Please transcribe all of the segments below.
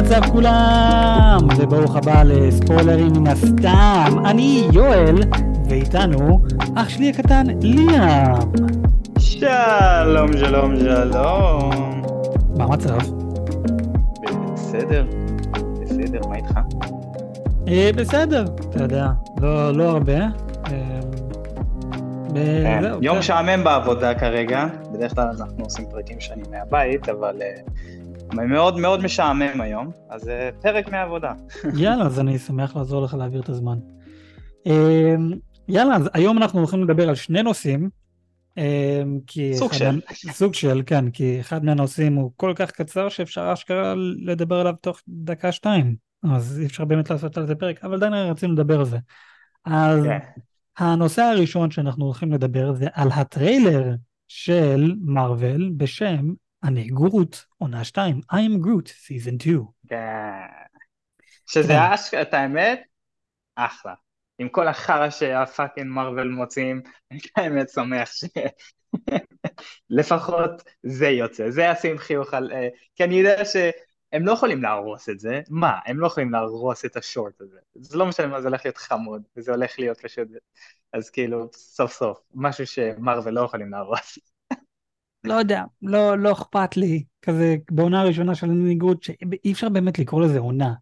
המצב כולם? וברוך הבא לספוילרים מן הסתם. אני יואל, ואיתנו אח שלי הקטן ליאם. שלום, שלום, שלום. מה המצב? בסדר, בסדר, מה איתך? אה, בסדר, אתה יודע, לא, לא הרבה. אה, כן, וזהו, יום כן. משעמם בעבודה כרגע, בדרך כלל אנחנו עושים פרקים שונים מהבית, אבל אה, מאוד מאוד משעמם היום, אז אה, פרק מהעבודה. יאללה, אז אני שמח לעזור לך להעביר את הזמן. אה, יאללה, אז היום אנחנו הולכים לדבר על שני נושאים. אה, כי סוג של. מה- סוג של, כן, כי אחד מהנושאים הוא כל כך קצר שאפשר אשכרה לדבר עליו תוך דקה-שתיים. אז אי אפשר באמת לעשות על זה פרק, אבל עדיין רצינו לדבר על זה. אז כן. הנושא הראשון שאנחנו הולכים לדבר זה על הטריילר של מארוול בשם אני גרוט, עונה 2, I am Groot, season 2. כן. שזה כן. אשכרה, את האמת, אחלה. עם כל החרא שהפאקינג מרוויל מוציאים, אני האמת שמח ש... לפחות זה יוצא, זה ישים חיוך על... אה, כי אני יודע שהם לא יכולים להרוס את זה, מה? הם לא יכולים להרוס את השורט הזה. זה לא משנה מה, זה הולך להיות חמוד, וזה הולך להיות פשוט... אז כאילו, סוף סוף, משהו שמרוויל לא יכולים להרוס. לא יודע, לא, לא אכפת לי, כזה בעונה הראשונה של הניגוד, שאי אפשר באמת לקרוא לזה עונה,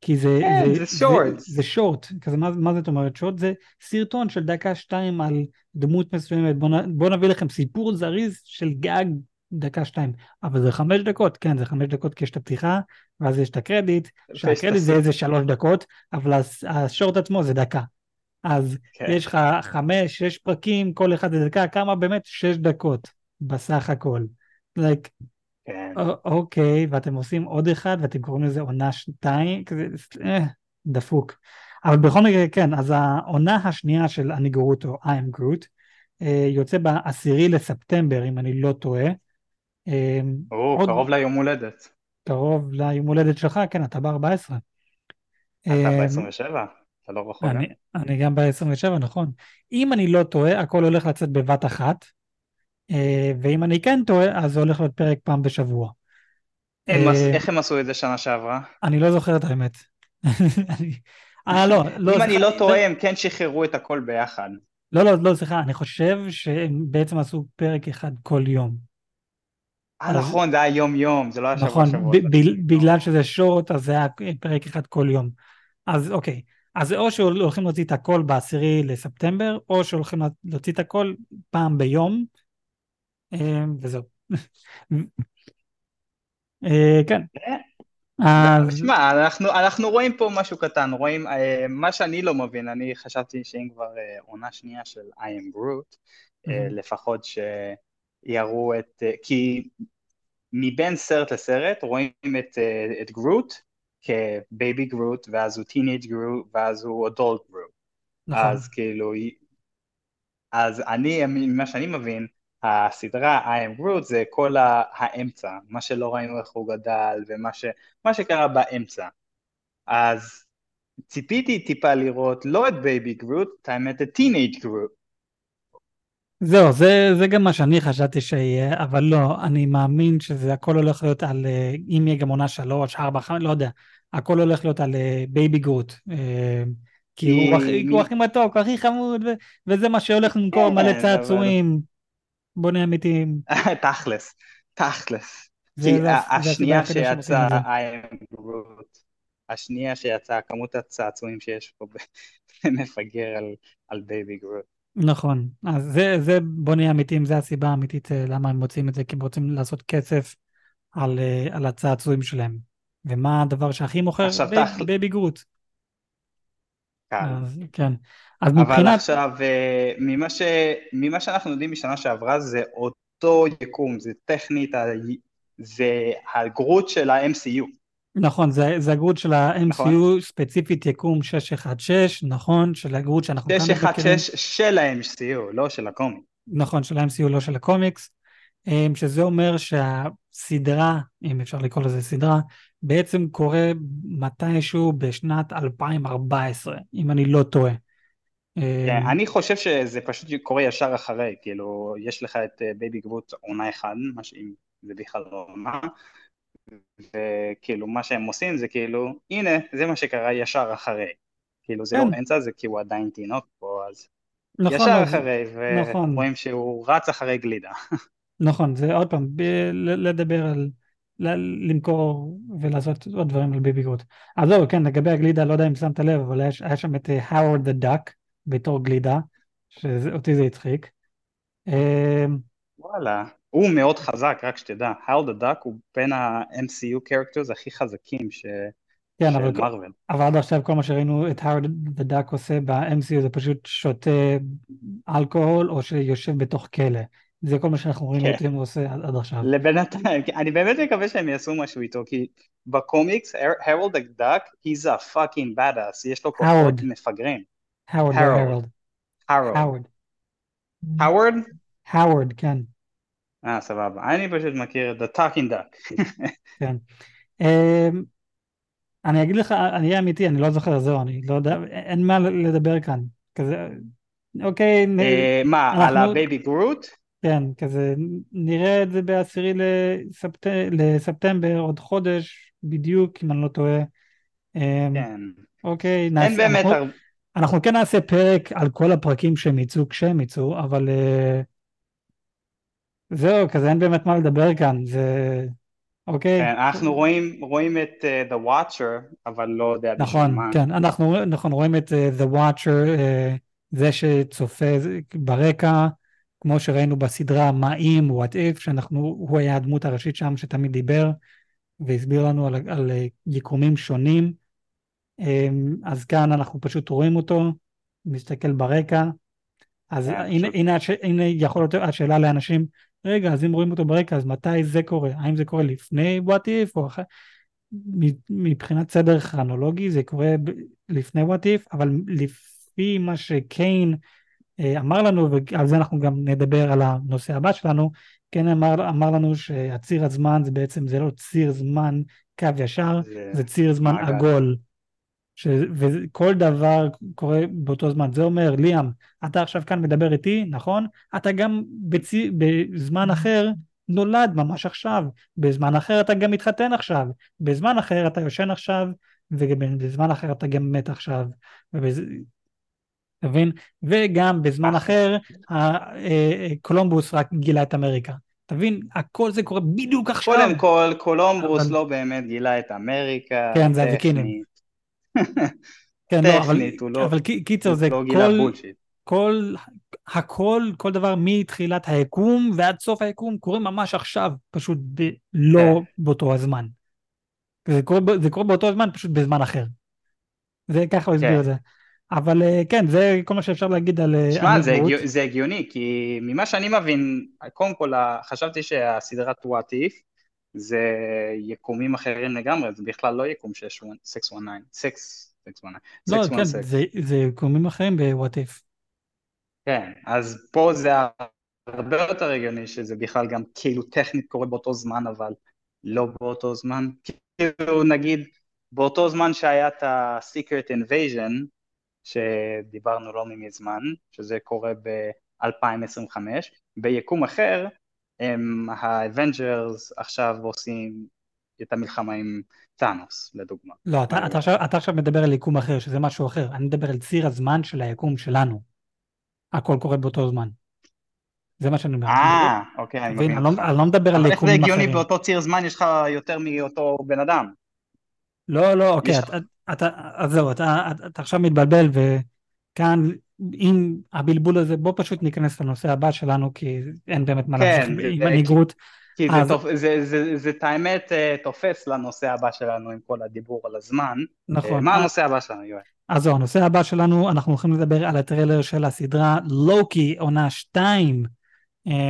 כי זה, כן, זה shorts. זה, זה שורט, כזה מה, מה זאת אומרת שורט? זה סרטון של דקה שתיים על דמות מסוימת, בוא, נ, בוא נביא לכם סיפור זריז של גג דקה שתיים, אבל זה חמש דקות, כן זה חמש דקות כי יש את הפתיחה, ואז יש את הקרדיט, שהקרדיט זה איזה שלוש דקות, אבל השורט עצמו זה דקה. אז כן. יש לך חמש, שש פרקים, כל אחד זה דקה, כמה באמת? שש דקות בסך הכל. like, כן. אוקיי, ואתם עושים עוד אחד ואתם קוראים לזה עונה שתיים, כזה, אה, דפוק. אבל בכל מקרה, כן, אז העונה השנייה של אני גרוטו, I am Groot, אה, יוצא בעשירי לספטמבר, אם אני לא טועה. אה, או, עוד- קרוב ליום הולדת. קרוב ליום הולדת שלך, כן, אתה ב-14. אתה ב-27, אתה לא רחוק. אה, אני, אני גם ב-27, נכון. אם אני לא טועה, הכל הולך לצאת בבת אחת, אה, ואם אני כן טועה, אז זה הולך להיות פרק פעם בשבוע. הם עש- אה, איך הם עשו את זה שנה שעברה? אני לא זוכר את האמת. אה, לא, לא, אם אני לא טועה, הם כן שחררו את הכל ביחד. לא, לא, לא, סליחה, אני חושב שהם בעצם עשו פרק אחד כל יום. אה, נכון, זה היה יום-יום, זה לא היה נכון, שבוע-שבוע. ב- בגלל שזה שורט, אז זה היה פרק אחד כל יום. אז אוקיי, אז או שהולכים להוציא את הכל בעשירי לספטמבר, או שהולכים להוציא את הכל פעם ביום, אה, וזהו. אה, כן. אז שמע, אנחנו, אנחנו רואים פה משהו קטן, רואים, אה, מה שאני לא מבין, אני חשבתי שאם כבר אה, עונה שנייה של I am Groot, אה. לפחות שיראו את, אה, כי מבין סרט לסרט רואים את, אה, את גרוט כ baby גרוט, ואז הוא teenage גרוט, ואז הוא adult גרוט. נכון, אז כאילו, אז אני, ממה שאני מבין, הסדרה I am Groot זה כל האמצע, מה שלא ראינו איך הוא גדל ומה ש, שקרה באמצע. אז ציפיתי טיפה לראות לא את baby גרוט, את האמת את teenage גרוט. זהו, זה, זה גם מה שאני חשבתי שיהיה, אבל לא, אני מאמין שזה הכל הולך להיות על, אה, אם יהיה גם עונה שלוש, ארבע, חמש, לא יודע, הכל הולך להיות על אה, baby גרוט. אה, כי הוא הכי- מתוק, הכי חמוד, וזה מה שהולך למכור כן, מלא צעצועים. בוא נהיה אמיתיים. תכלס, תכלס. השנייה היחידה שהם עושים שיצא את זה. I am Groot, השנייה שיצאה, כמות הצעצועים שיש פה, זה מפגר על, baby גרוט. נכון, אז זה, זה, בוא נהיה אמיתיים, זה הסיבה האמיתית אה, למה הם מוציאים את זה, כי הם רוצים לעשות כסף על, אה, על הצעצועים שלהם. ומה הדבר שהכי מוכר? עכשיו, baby- תכל- baby גרוט. קל. אז כן. אז אבל מבחינת... עכשיו, אה, ממה, ש... ממה שאנחנו יודעים משנה שעברה, זה אותו יקום, זה טכנית, זה הגרוט של ה-MCU. נכון, זה, זה הגרוט של ה-MCU, נכון. ספציפית יקום 616, נכון, של הגרוט שאנחנו כאן מכירים. 616 של ה-MCU, לא של הקומיק. נכון, של ה-MCU, לא של הקומיקס, שזה אומר שהסדרה, אם אפשר לקרוא לזה סדרה, בעצם קורה מתישהו בשנת 2014, אם אני לא טועה. כן, אמ, אני חושב שזה פשוט קורה ישר אחרי, כאילו, יש לך את baby גרוט עונה אחד, מה שאם זה בכלל לא עונה, וכאילו מה שהם עושים זה כאילו, הנה, זה מה שקרה ישר אחרי. כאילו זה כן. לא אמצע, זה כי הוא עדיין תינוק פה, אז נכון, ישר אז- אחרי, נכון. ורואים שהוא רץ אחרי גלידה. נכון, זה עוד פעם, ב- לדבר על, ל- למכור ולעשות עוד דברים על baby גרוט. אז זהו, כן, לגבי הגלידה, לא יודע אם שמת לב, אבל היה, היה שם את Howard the Duck בתור גלידה, שאותי זה הצחיק. אמ, וואלה, הוא מאוד חזק, רק שתדע, Howard the Duck הוא בין ה-MCU characters הכי חזקים ש... כן, אבל. אבל עד עכשיו כל מה שראינו את האוורד דה דאק עושה ב-MCU זה פשוט שותה אלכוהול או שיושב בתוך כלא. זה כל מה שאנחנו רואים כן. הוא עושה עד, עד עכשיו. לבינתיים, אני באמת מקווה שהם יעשו משהו איתו, כי בקומיקס, הרולד דאק, he's a fucking badass, יש לו כוחות. מפגרים. לא. הרולד. הארולד. האוורד. האוורד? האוורד, כן. אה, סבבה. אני פשוט מכיר את The Talking Duck. כן. אמ, אני אגיד לך, אני אהיה אמיתי, אני לא זוכר, זהו, אני לא יודע, אין מה לדבר כאן. כזה, אוקיי, אה, מה, על הבייבי גרוט? כן, כזה, נראה את זה בעשירי לספט... לספטמבר, עוד חודש בדיוק, אם אני לא טועה. אמ, כן. אוקיי, אין נעשה, באמת אנחנו, הרבה... אנחנו כן נעשה פרק על כל הפרקים שהם יצאו כשהם יצאו, אבל אה, זהו, כזה אין באמת מה לדבר כאן, זה... אוקיי. כן, אנחנו רואים, רואים את uh, The Watcher, אבל לא יודע בשביל נכון, מה. כן, אנחנו, אנחנו רואים את uh, The Watcher, uh, זה שצופה ברקע, כמו שראינו בסדרה מה אם, what if, שאנחנו, הוא היה הדמות הראשית שם שתמיד דיבר, והסביר לנו על, על יקומים שונים. Um, אז כאן אנחנו פשוט רואים אותו, מסתכל ברקע. אז כן, הנה. הנה, הש, הנה יכול להיות השאלה לאנשים, רגע, אז אם רואים אותו ברקע, אז מתי זה קורה? האם זה קורה לפני what if או אחרי? מבחינת סדר כרונולוגי זה קורה לפני what if, אבל לפי מה שקיין אה, אמר לנו, ועל זה אנחנו גם נדבר על הנושא הבא שלנו, קיין אמר, אמר לנו שהציר הזמן זה בעצם, זה לא ציר זמן קו ישר, זה- זה ציר זמן מעגל. עגול. ש... וכל דבר קורה באותו זמן. זה אומר, ליאם, אתה עכשיו כאן מדבר איתי, נכון? אתה גם בצי... בזמן אחר נולד ממש עכשיו, בזמן אחר אתה גם מתחתן עכשיו, בזמן אחר אתה יושן עכשיו, ובזמן אחר אתה גם מת עכשיו. ובז... אתה מבין? וגם בזמן אחר ה- אה, קולומבוס רק גילה את אמריקה. אתה מבין? הכל זה קורה בדיוק עכשיו. קודם כל, קולומבוס אבל- לא באמת גילה את אמריקה. כן, זה הוויקינים. טכנית. כן, לא, אבל, הוא לא- אבל קי- קיצר זה לא כל. כל, הכל, כל דבר מתחילת היקום ועד סוף היקום קורה ממש עכשיו, פשוט ב, לא כן. באותו הזמן. זה קורה, זה קורה באותו הזמן, פשוט בזמן אחר. זה ככה הוא הסביר כן. את זה. אבל אה, כן, זה כל מה שאפשר להגיד על אה, שמע, זה. הגיו, זה הגיוני, כי ממה שאני מבין, קודם כל, חשבתי שהסדרת What If זה יקומים אחרים לגמרי, זה בכלל לא יקום 619, 619, לא, 616. כן, זה, זה יקומים אחרים ב-What If. כן, אז פה זה הרבה יותר הגיוני שזה בכלל גם כאילו טכנית קורה באותו זמן, אבל לא באותו זמן. כאילו נגיד, באותו זמן שהיה את ה-Secret Invasion, שדיברנו לא מזמן, שזה קורה ב-2025, ביקום אחר, הם ה-Avengers עכשיו עושים את המלחמה עם טאנוס, לדוגמה. לא, אתה, אתה, עכשיו, אתה עכשיו מדבר על יקום אחר, שזה משהו אחר. אני מדבר על ציר הזמן של היקום שלנו. הכל קורה באותו זמן. זה מה שאני אומר. אה, אוקיי, אני מבין? אני לא. אני לא מדבר על אבל איך זה יקומים הגיוני אחרים. באותו ציר זמן יש לך יותר מאותו בן אדם? לא, לא, אוקיי, אתה, אז זהו, אתה, אתה, עכשיו מתבלבל, וכאן, עם הבלבול הזה, בוא פשוט ניכנס לנושא הבא שלנו, כי אין באמת מה כן, זה- עם זה- מנהיגות. כי אה, זה, תופ... זה, זה, זה, את האמת אה, תופס לנושא הבא שלנו עם כל הדיבור על הזמן. נכון. אה, מה אה, הנושא הבא שלנו, יואל? אז זהו, הנושא הבא שלנו, אנחנו הולכים לדבר על הטריילר של הסדרה לוקי, עונה 2,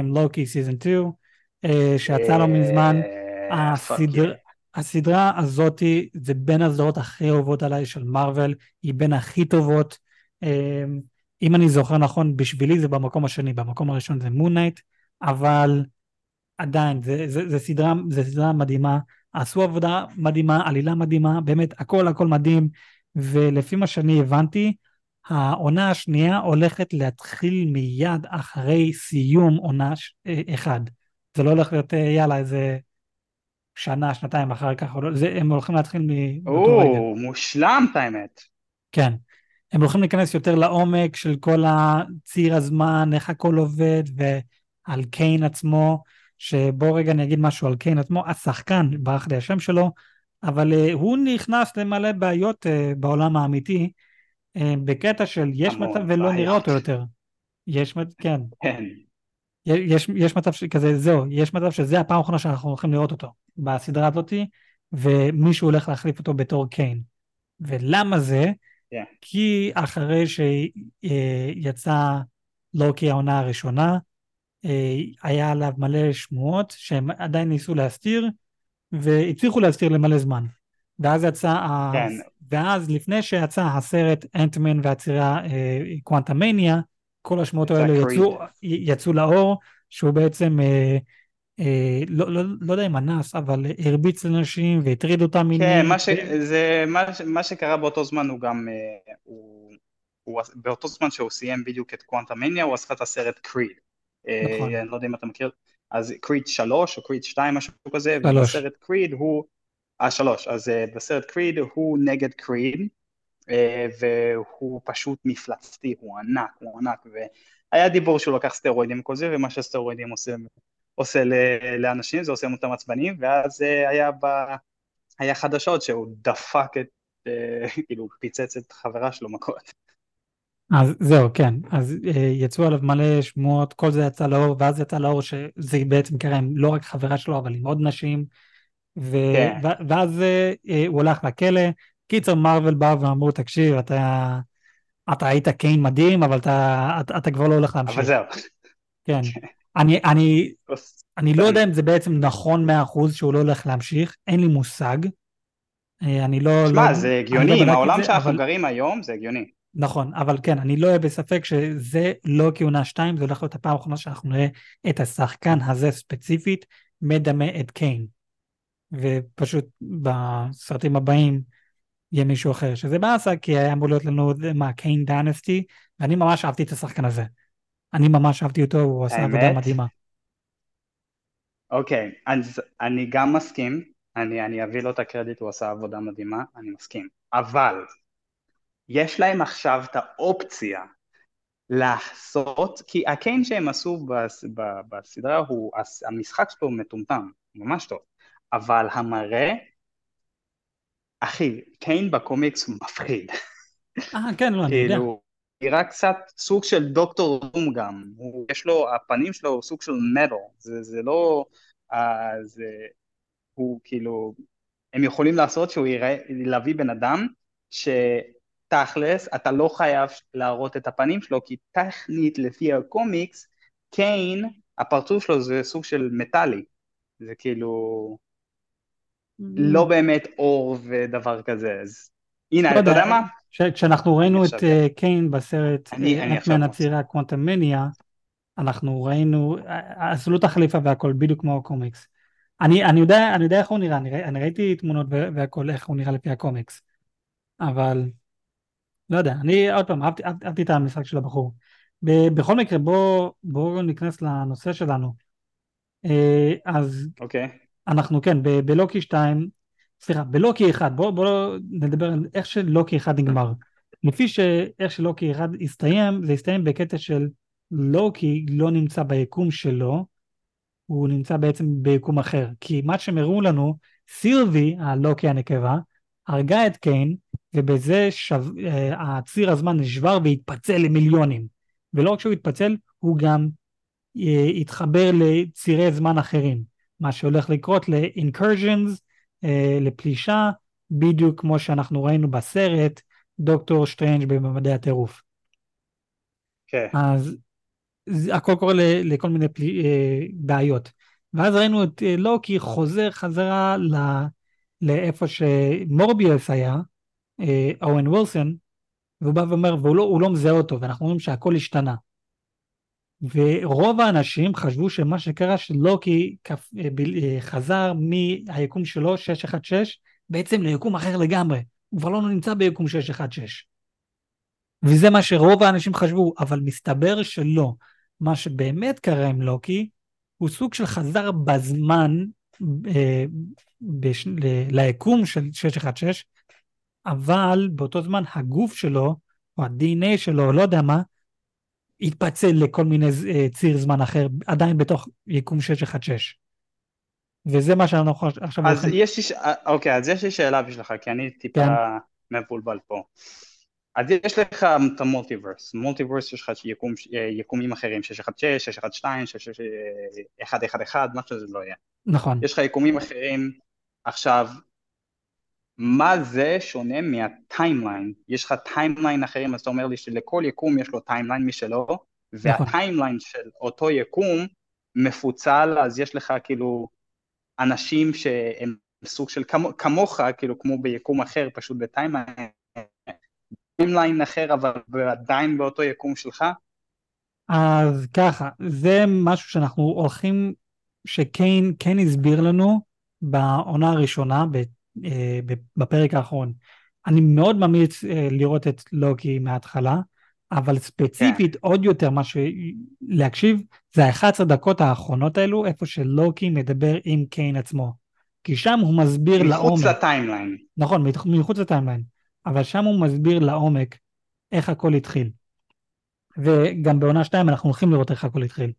לוקי סיזון 2, אה, שיצא לא מזמן. אה, fuck הסדר... yeah. הסדרה הזאתי זה בין הסדרות הכי אהובות עליי של מארוול, היא בין הכי טובות. אמ, אם אני זוכר נכון, בשבילי זה במקום השני, במקום הראשון זה מונייט, אבל עדיין, זה, זה, זה, סדרה, זה סדרה מדהימה, עשו עבודה מדהימה, עלילה מדהימה, באמת הכל הכל מדהים, ולפי מה שאני הבנתי, העונה השנייה הולכת להתחיל מיד אחרי סיום עונה אה, אחד. זה לא הולך להיות, אה, יאללה, איזה שנה, שנתיים אחר כך, זה, הם הולכים להתחיל מאותו רגע. או, מושלם את האמת. כן. הם הולכים להיכנס יותר לעומק של כל הציר הזמן, איך הכל עובד, ועל קיין עצמו, שבוא רגע אני אגיד משהו על קיין עצמו, השחקן, ברח לי השם שלו, אבל uh, הוא נכנס למלא בעיות uh, בעולם האמיתי, uh, בקטע של יש מצב ולא בעיות. נראה אותו יותר. יש, כן. כן. יש, יש מצב שכזה, זהו, יש מצב שזה הפעם האחרונה שאנחנו הולכים לראות אותו בסדרה הזאתי, ומישהו הולך להחליף אותו בתור קיין. ולמה זה? Yeah. כן. כי אחרי שיצא לוקי העונה הראשונה, היה עליו מלא שמועות שהם עדיין ניסו להסתיר, והצליחו להסתיר למלא זמן. ואז יצא, כן. ואז לפני שיצא הסרט אנטמן והצירה קוונטמניה, כל השמועות האלה יצאו, יצאו לאור, שהוא בעצם, אה, אה, לא, לא, לא יודע אם אנס, אבל הרביץ לנשים והטריד אותם מינית. כן, מה, ש, זה, מה, מה שקרה באותו זמן הוא גם, אה, הוא, הוא, באותו זמן שהוא סיים בדיוק את קוונטמניה, הוא עשה את הסרט קריד. נכון. אה, אני לא יודע אם אתה מכיר, אז קריד 3 או קריד 2, משהו כזה, ובסרט קריד הוא, אה שלוש, אז uh, בסרט קריד הוא נגד קריד, אה, והוא פשוט מפלצתי, הוא ענק, הוא ענק, והיה דיבור שהוא לקח סטרואידים וכל זה, ומה שסטרואידים עושה, עושה לאנשים זה עושה אותם עצבנים, ואז אה, היה, ב, היה חדשות שהוא דפק את, אה, כאילו פיצץ את חברה שלו מכות. אז זהו, כן, אז יצאו עליו מלא שמועות, כל זה יצא לאור, ואז יצא לאור שזה בעצם קרה עם לא רק חברה שלו, אבל עם עוד נשים, ו... כן. ואז הוא הלך לכלא, קיצר, מרוויל באו ואמרו, תקשיב, אתה, אתה היית קיין מדהים, אבל אתה, אתה, אתה כבר לא הולך להמשיך. אבל זהו. כן. אני, אני, אני לא יודע אם זה בעצם נכון 100% שהוא לא הולך להמשיך, אין לי מושג. אה, אני לא... שמע, לא, זה הגיוני, לא עם העולם שאנחנו אבל... גרים היום, זה הגיוני. נכון, אבל כן, אני לא אהיה בספק שזה לא כהונה 2, זה הולך להיות הפעם האחרונה שאנחנו נראה את השחקן הזה ספציפית מדמה את קיין. ופשוט בסרטים הבאים יהיה מישהו אחר, שזה באסה, כי היה אמור להיות לנו, מה, קיין דנסטי, ואני ממש אהבתי את השחקן הזה. אני ממש אהבתי אותו, הוא עשה עבודה מדהימה. אוקיי, okay, אז אני גם מסכים, אני, אני אביא לו את הקרדיט, הוא עשה עבודה מדהימה, אני מסכים. אבל, יש להם עכשיו את האופציה לעשות, כי הקיין שהם עשו בס, ב, בסדרה הוא, המשחק שלו מטומטם, ממש טוב, אבל המראה אחי, קיין בקומיקס הוא מפחיד. אה, כן, לא, אני יודע. כאילו, נראה קצת סוג של דוקטור רום גם, הוא, יש לו, הפנים שלו סוג של מטו, זה, זה לא, אה, זה, הוא כאילו, הם יכולים לעשות שהוא יראה, להביא בן אדם שתכלס אתה לא חייב להראות את הפנים שלו, כי טכנית לפי הקומיקס, קיין, הפרצוף שלו זה סוג של מטאלי, זה כאילו, לא באמת אור ודבר כזה, אז הנה, לא אתה יודע מה? כשאנחנו ראינו את אה, קיין בסרט אנטמן הצירה קוונטמניה, אנחנו ראינו, אה, עשו לו את החליפה והכל בדיוק כמו הקומיקס. אני, אני, יודע, אני יודע איך הוא נראה, אני, אני ראיתי תמונות והכל, איך הוא נראה לפי הקומיקס. אבל, לא יודע, אני עוד פעם, אהבתי, אהבתי את המשחק של הבחור. בכל מקרה, בואו בוא ניכנס לנושא שלנו. אה, אז אוקיי. Okay. אנחנו כן, בלוקי 2, סליחה, בלוקי 1, בואו בוא נדבר על איך שלוקי 1 נגמר. לפי שאיך שלוקי 1 הסתיים, זה הסתיים בקטע של לוקי לא נמצא ביקום שלו, הוא נמצא בעצם ביקום אחר. כי מה שהם הראו לנו, סילבי, הלוקי הנקבה, הרגה את קאנג, ובזה שו... אה, הציר הזמן נשבר והתפצל למיליונים. ולא רק שהוא התפצל, הוא גם אה, התחבר לצירי זמן אחרים. מה שהולך לקרות ל-incursions, אה, לפלישה, בדיוק כמו שאנחנו ראינו בסרט דוקטור סטרנג' בממדי הטירוף. כן. Okay. אז זה, הכל קורה ל, לכל מיני פלי, אה, בעיות. ואז ראינו את אה, לוקי חוזר חזרה ל, לאיפה שמורביוס היה, אה, אוהן וילסון, והוא בא ואומר, והוא לא, לא מזהה אותו, ואנחנו רואים שהכל השתנה. ורוב האנשים חשבו שמה שקרה שלוקי אה, אה, חזר מהיקום שלו 616 בעצם ליקום אחר לגמרי, הוא כבר לא נמצא ביקום 616. וזה מה שרוב האנשים חשבו, אבל מסתבר שלא. מה שבאמת קרה עם לוקי הוא סוג של חזר בזמן אה, בש, ליקום של 616, אבל באותו זמן הגוף שלו, או ה-DNA שלו, לא יודע מה, התפצל לכל מיני אה, ציר זמן אחר, עדיין בתוך יקום 616. וזה מה שאנחנו עכשיו... אז הולכים... יש לי, אה, אוקיי, אז יש לי שאלה בשבילך, כי אני טיפה כן. מבולבל פה. אז יש לך את ה multiverse, multiverse יש לך יקום, אה, יקומים אחרים, 616, 612, 111, מה שזה לא יהיה. נכון. יש לך יקומים אחרים, עכשיו, מה זה שונה מה timeline? יש לך timeline אחרים, אז אתה אומר לי שלכל יקום יש לו timeline משלו, נכון. וה timeline של אותו יקום מפוצל, אז יש לך כאילו אנשים שהם סוג של כמוך, כאילו כמו ביקום אחר, פשוט ב timeline, timeline אחר, אבל עדיין באותו יקום שלך? אז ככה, זה משהו שאנחנו הולכים, שקאנג כן הסביר לנו בעונה הראשונה, בפרק האחרון. אני מאוד ממליץ אה, לראות את לוקי מההתחלה, אבל ספציפית yeah. כן. עוד יותר מה להקשיב זה ה-11 דקות האחרונות האלו, איפה שלוקי מדבר עם קאנג עצמו. כי שם הוא מסביר מחוץ לעומק. מחוץ לטיימליין. נכון, מחוץ ל timeline. אבל שם הוא מסביר לעומק איך הכל התחיל. וגם בעונה 2 אנחנו הולכים לראות איך הכל התחיל.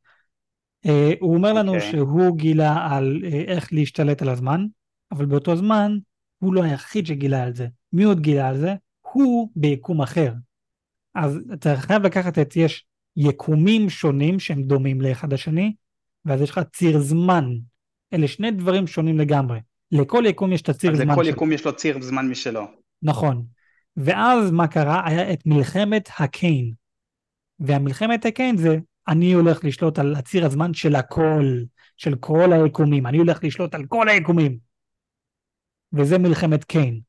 Uh, הוא אומר לנו okay. אוקיי. שהוא גילה על uh, איך להשתלט על הזמן, אבל באותו זמן הוא לא היחיד שגילה על זה. מי עוד גילה על זה? הוא ביקום אחר. אז אתה חייב לקחת את, יש יקומים שונים שהם דומים לאחד השני, ואז יש לך ציר זמן. אלה שני דברים שונים לגמרי. לכל יקום יש את הציר זמן שלו. אז לכל יקום יש לו ציר זמן משלו. נכון. ואז מה קרה? היה את מלחמת הקיין. והמלחמת הקיין זה, אני הולך לשלוט על הציר הזמן של הכל, של כל היקומים. אני הולך לשלוט על כל היקומים. וזה מלחמת קיין.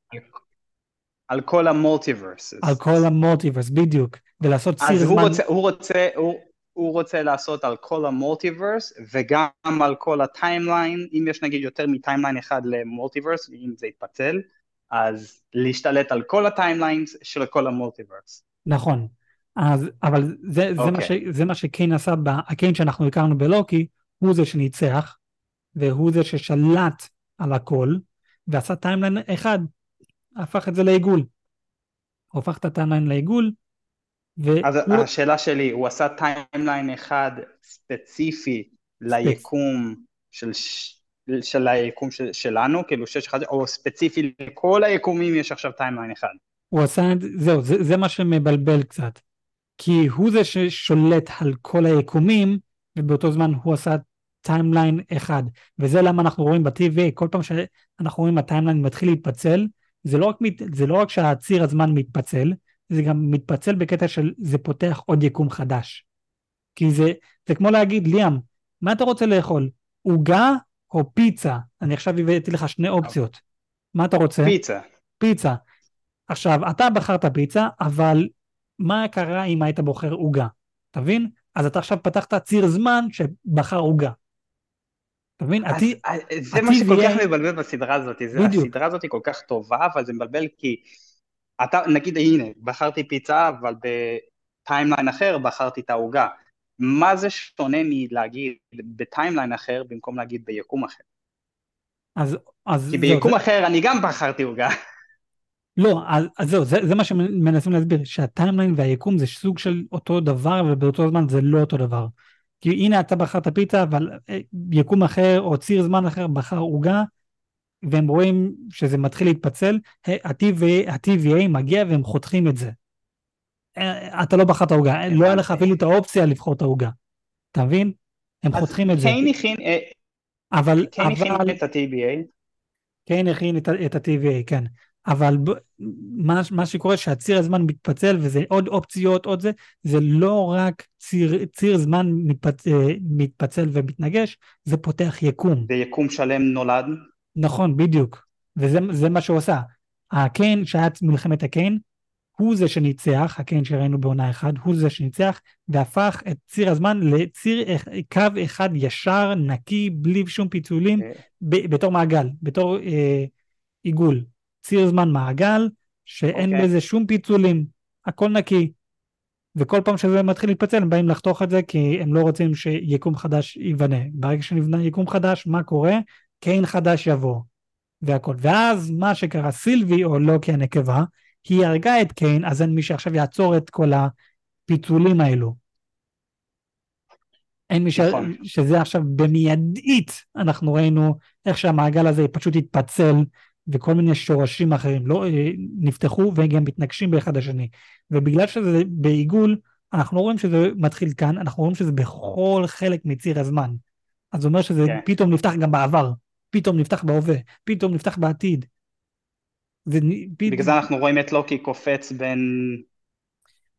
על כל המולטיברס. על כל המולטיברס, בדיוק. ולעשות ציר זמן... אז הוא רוצה, הוא רוצה, הוא, הוא רוצה לעשות על כל ה multiverse וגם על כל ה timeline, אם יש נגיד יותר מ timeline אחד ל multiverse, אם זה יתפצל, אז להשתלט על כל ה timelines של כל ה multiverse. נכון. אז, אבל זה, okay. זה, מה ש, אוקיי. זה מה שקאנג עשה, הקאנג שאנחנו הכרנו בלוקי, הוא זה שניצח, והוא זה ששלט על הכל, ועשה timeline אחד, הפך את זה לעיגול. הוא הפך את ה timeline לעיגול, והוא... אז השאלה שלי, הוא עשה timeline אחד ספציפי ליקום של, של היקום של, שלנו, כאילו שש אחד, או ספציפי לכל היקומים יש עכשיו timeline אחד. הוא עשה את זהו, זה, זה מה שמבלבל קצת. כי הוא זה ששולט על כל היקומים, ובאותו זמן הוא עשה timeline אחד. וזה למה אנחנו רואים ב-TVA, כל פעם שאנחנו רואים ה timeline מתחיל להתפצל, זה לא, רק, זה לא רק שהציר הזמן מתפצל, זה גם מתפצל בקטע של זה פותח עוד יקום חדש. כי זה, זה כמו להגיד, ליאם, מה אתה רוצה לאכול? עוגה או פיצה? אני עכשיו הבאתי לך שני אופציות. מה אתה רוצה? פיצה. פיצה. עכשיו, אתה בחרת פיצה, אבל מה קרה אם היית בוחר עוגה? אתה מבין? אז אתה עכשיו פתחת ציר זמן שבחר עוגה. אתה מבין? אז, אחי, אה, זה אחי מה שכל כך מבלבל בסדרה הזאת, זה, הסדרה הזאת היא כל כך טובה, אבל זה מבלבל כי אתה, נגיד הנה, בחרתי פיצה, אבל ב timeline אחר בחרתי את העוגה. מה זה שונה מלהגיד ב timeline אחר במקום להגיד ביקום אחר? אז, אז כי ביקום זה... אחר אני גם בחרתי עוגה. לא, אז, אז זהו, זה, זה מה שמנסים להסביר, שה timeline והיקום זה סוג של אותו דבר ובאותו זמן זה לא אותו דבר. כי הנה אתה בחרת פיצה, אבל אה, יקום אחר או ציר זמן אחר בחר עוגה, והם רואים שזה מתחיל להתפצל, ה-TVA מגיע והם חותכים את זה. אה, אתה לא בחרת עוגה, לא היה לך אפילו את האופציה לבחור את העוגה. אתה מבין? הם חותכים את זה. קיין הכין... אה, אבל... קיין הכין את ה-TVA? קיין הכין את ה-TVA, כן. אבל מה, מה שקורה שהציר הזמן מתפצל וזה עוד אופציות עוד זה זה לא רק ציר, ציר זמן מתפצ, אה, מתפצל ומתנגש זה פותח יקום. זה יקום שלם נולד? נכון בדיוק וזה מה שהוא עושה. הקיין שהיה מלחמת הקיין הוא זה שניצח הקיין שראינו בעונה אחת הוא זה שניצח והפך את ציר הזמן לציר קו אחד ישר נקי בלי שום פיצולים okay. אוקיי. בתור מעגל בתור אה, עיגול. ציר זמן מעגל, שאין okay. אוקיי. בזה שום פיצולים, הכל נקי. וכל פעם שזה מתחיל להתפצל הם באים לחתוך את זה כי הם לא רוצים שיקום חדש ייבנה. ברגע שנבנה יקום חדש, מה קורה? קיין חדש יבוא, והכל. ואז מה שקרה, סילבי, או לא כי הנקבה, היא הרגה את קיין, אז אין מי שעכשיו יעצור את כל הפיצולים האלו. אין מי ש... נכון. שזה עכשיו במיידית, אנחנו ראינו איך שהמעגל הזה פשוט התפצל, וכל מיני שורשים אחרים לא אה, נפתחו וגם מתנגשים באחד השני. ובגלל שזה בעיגול, אנחנו רואים שזה מתחיל כאן, אנחנו רואים שזה בכל חלק מציר הזמן. אז זה אומר שזה כן. פתאום נפתח גם בעבר, פתאום נפתח בהווה, פתאום נפתח בעתיד. זה. בגלל זה אנחנו רואים את לוקי קופץ בין...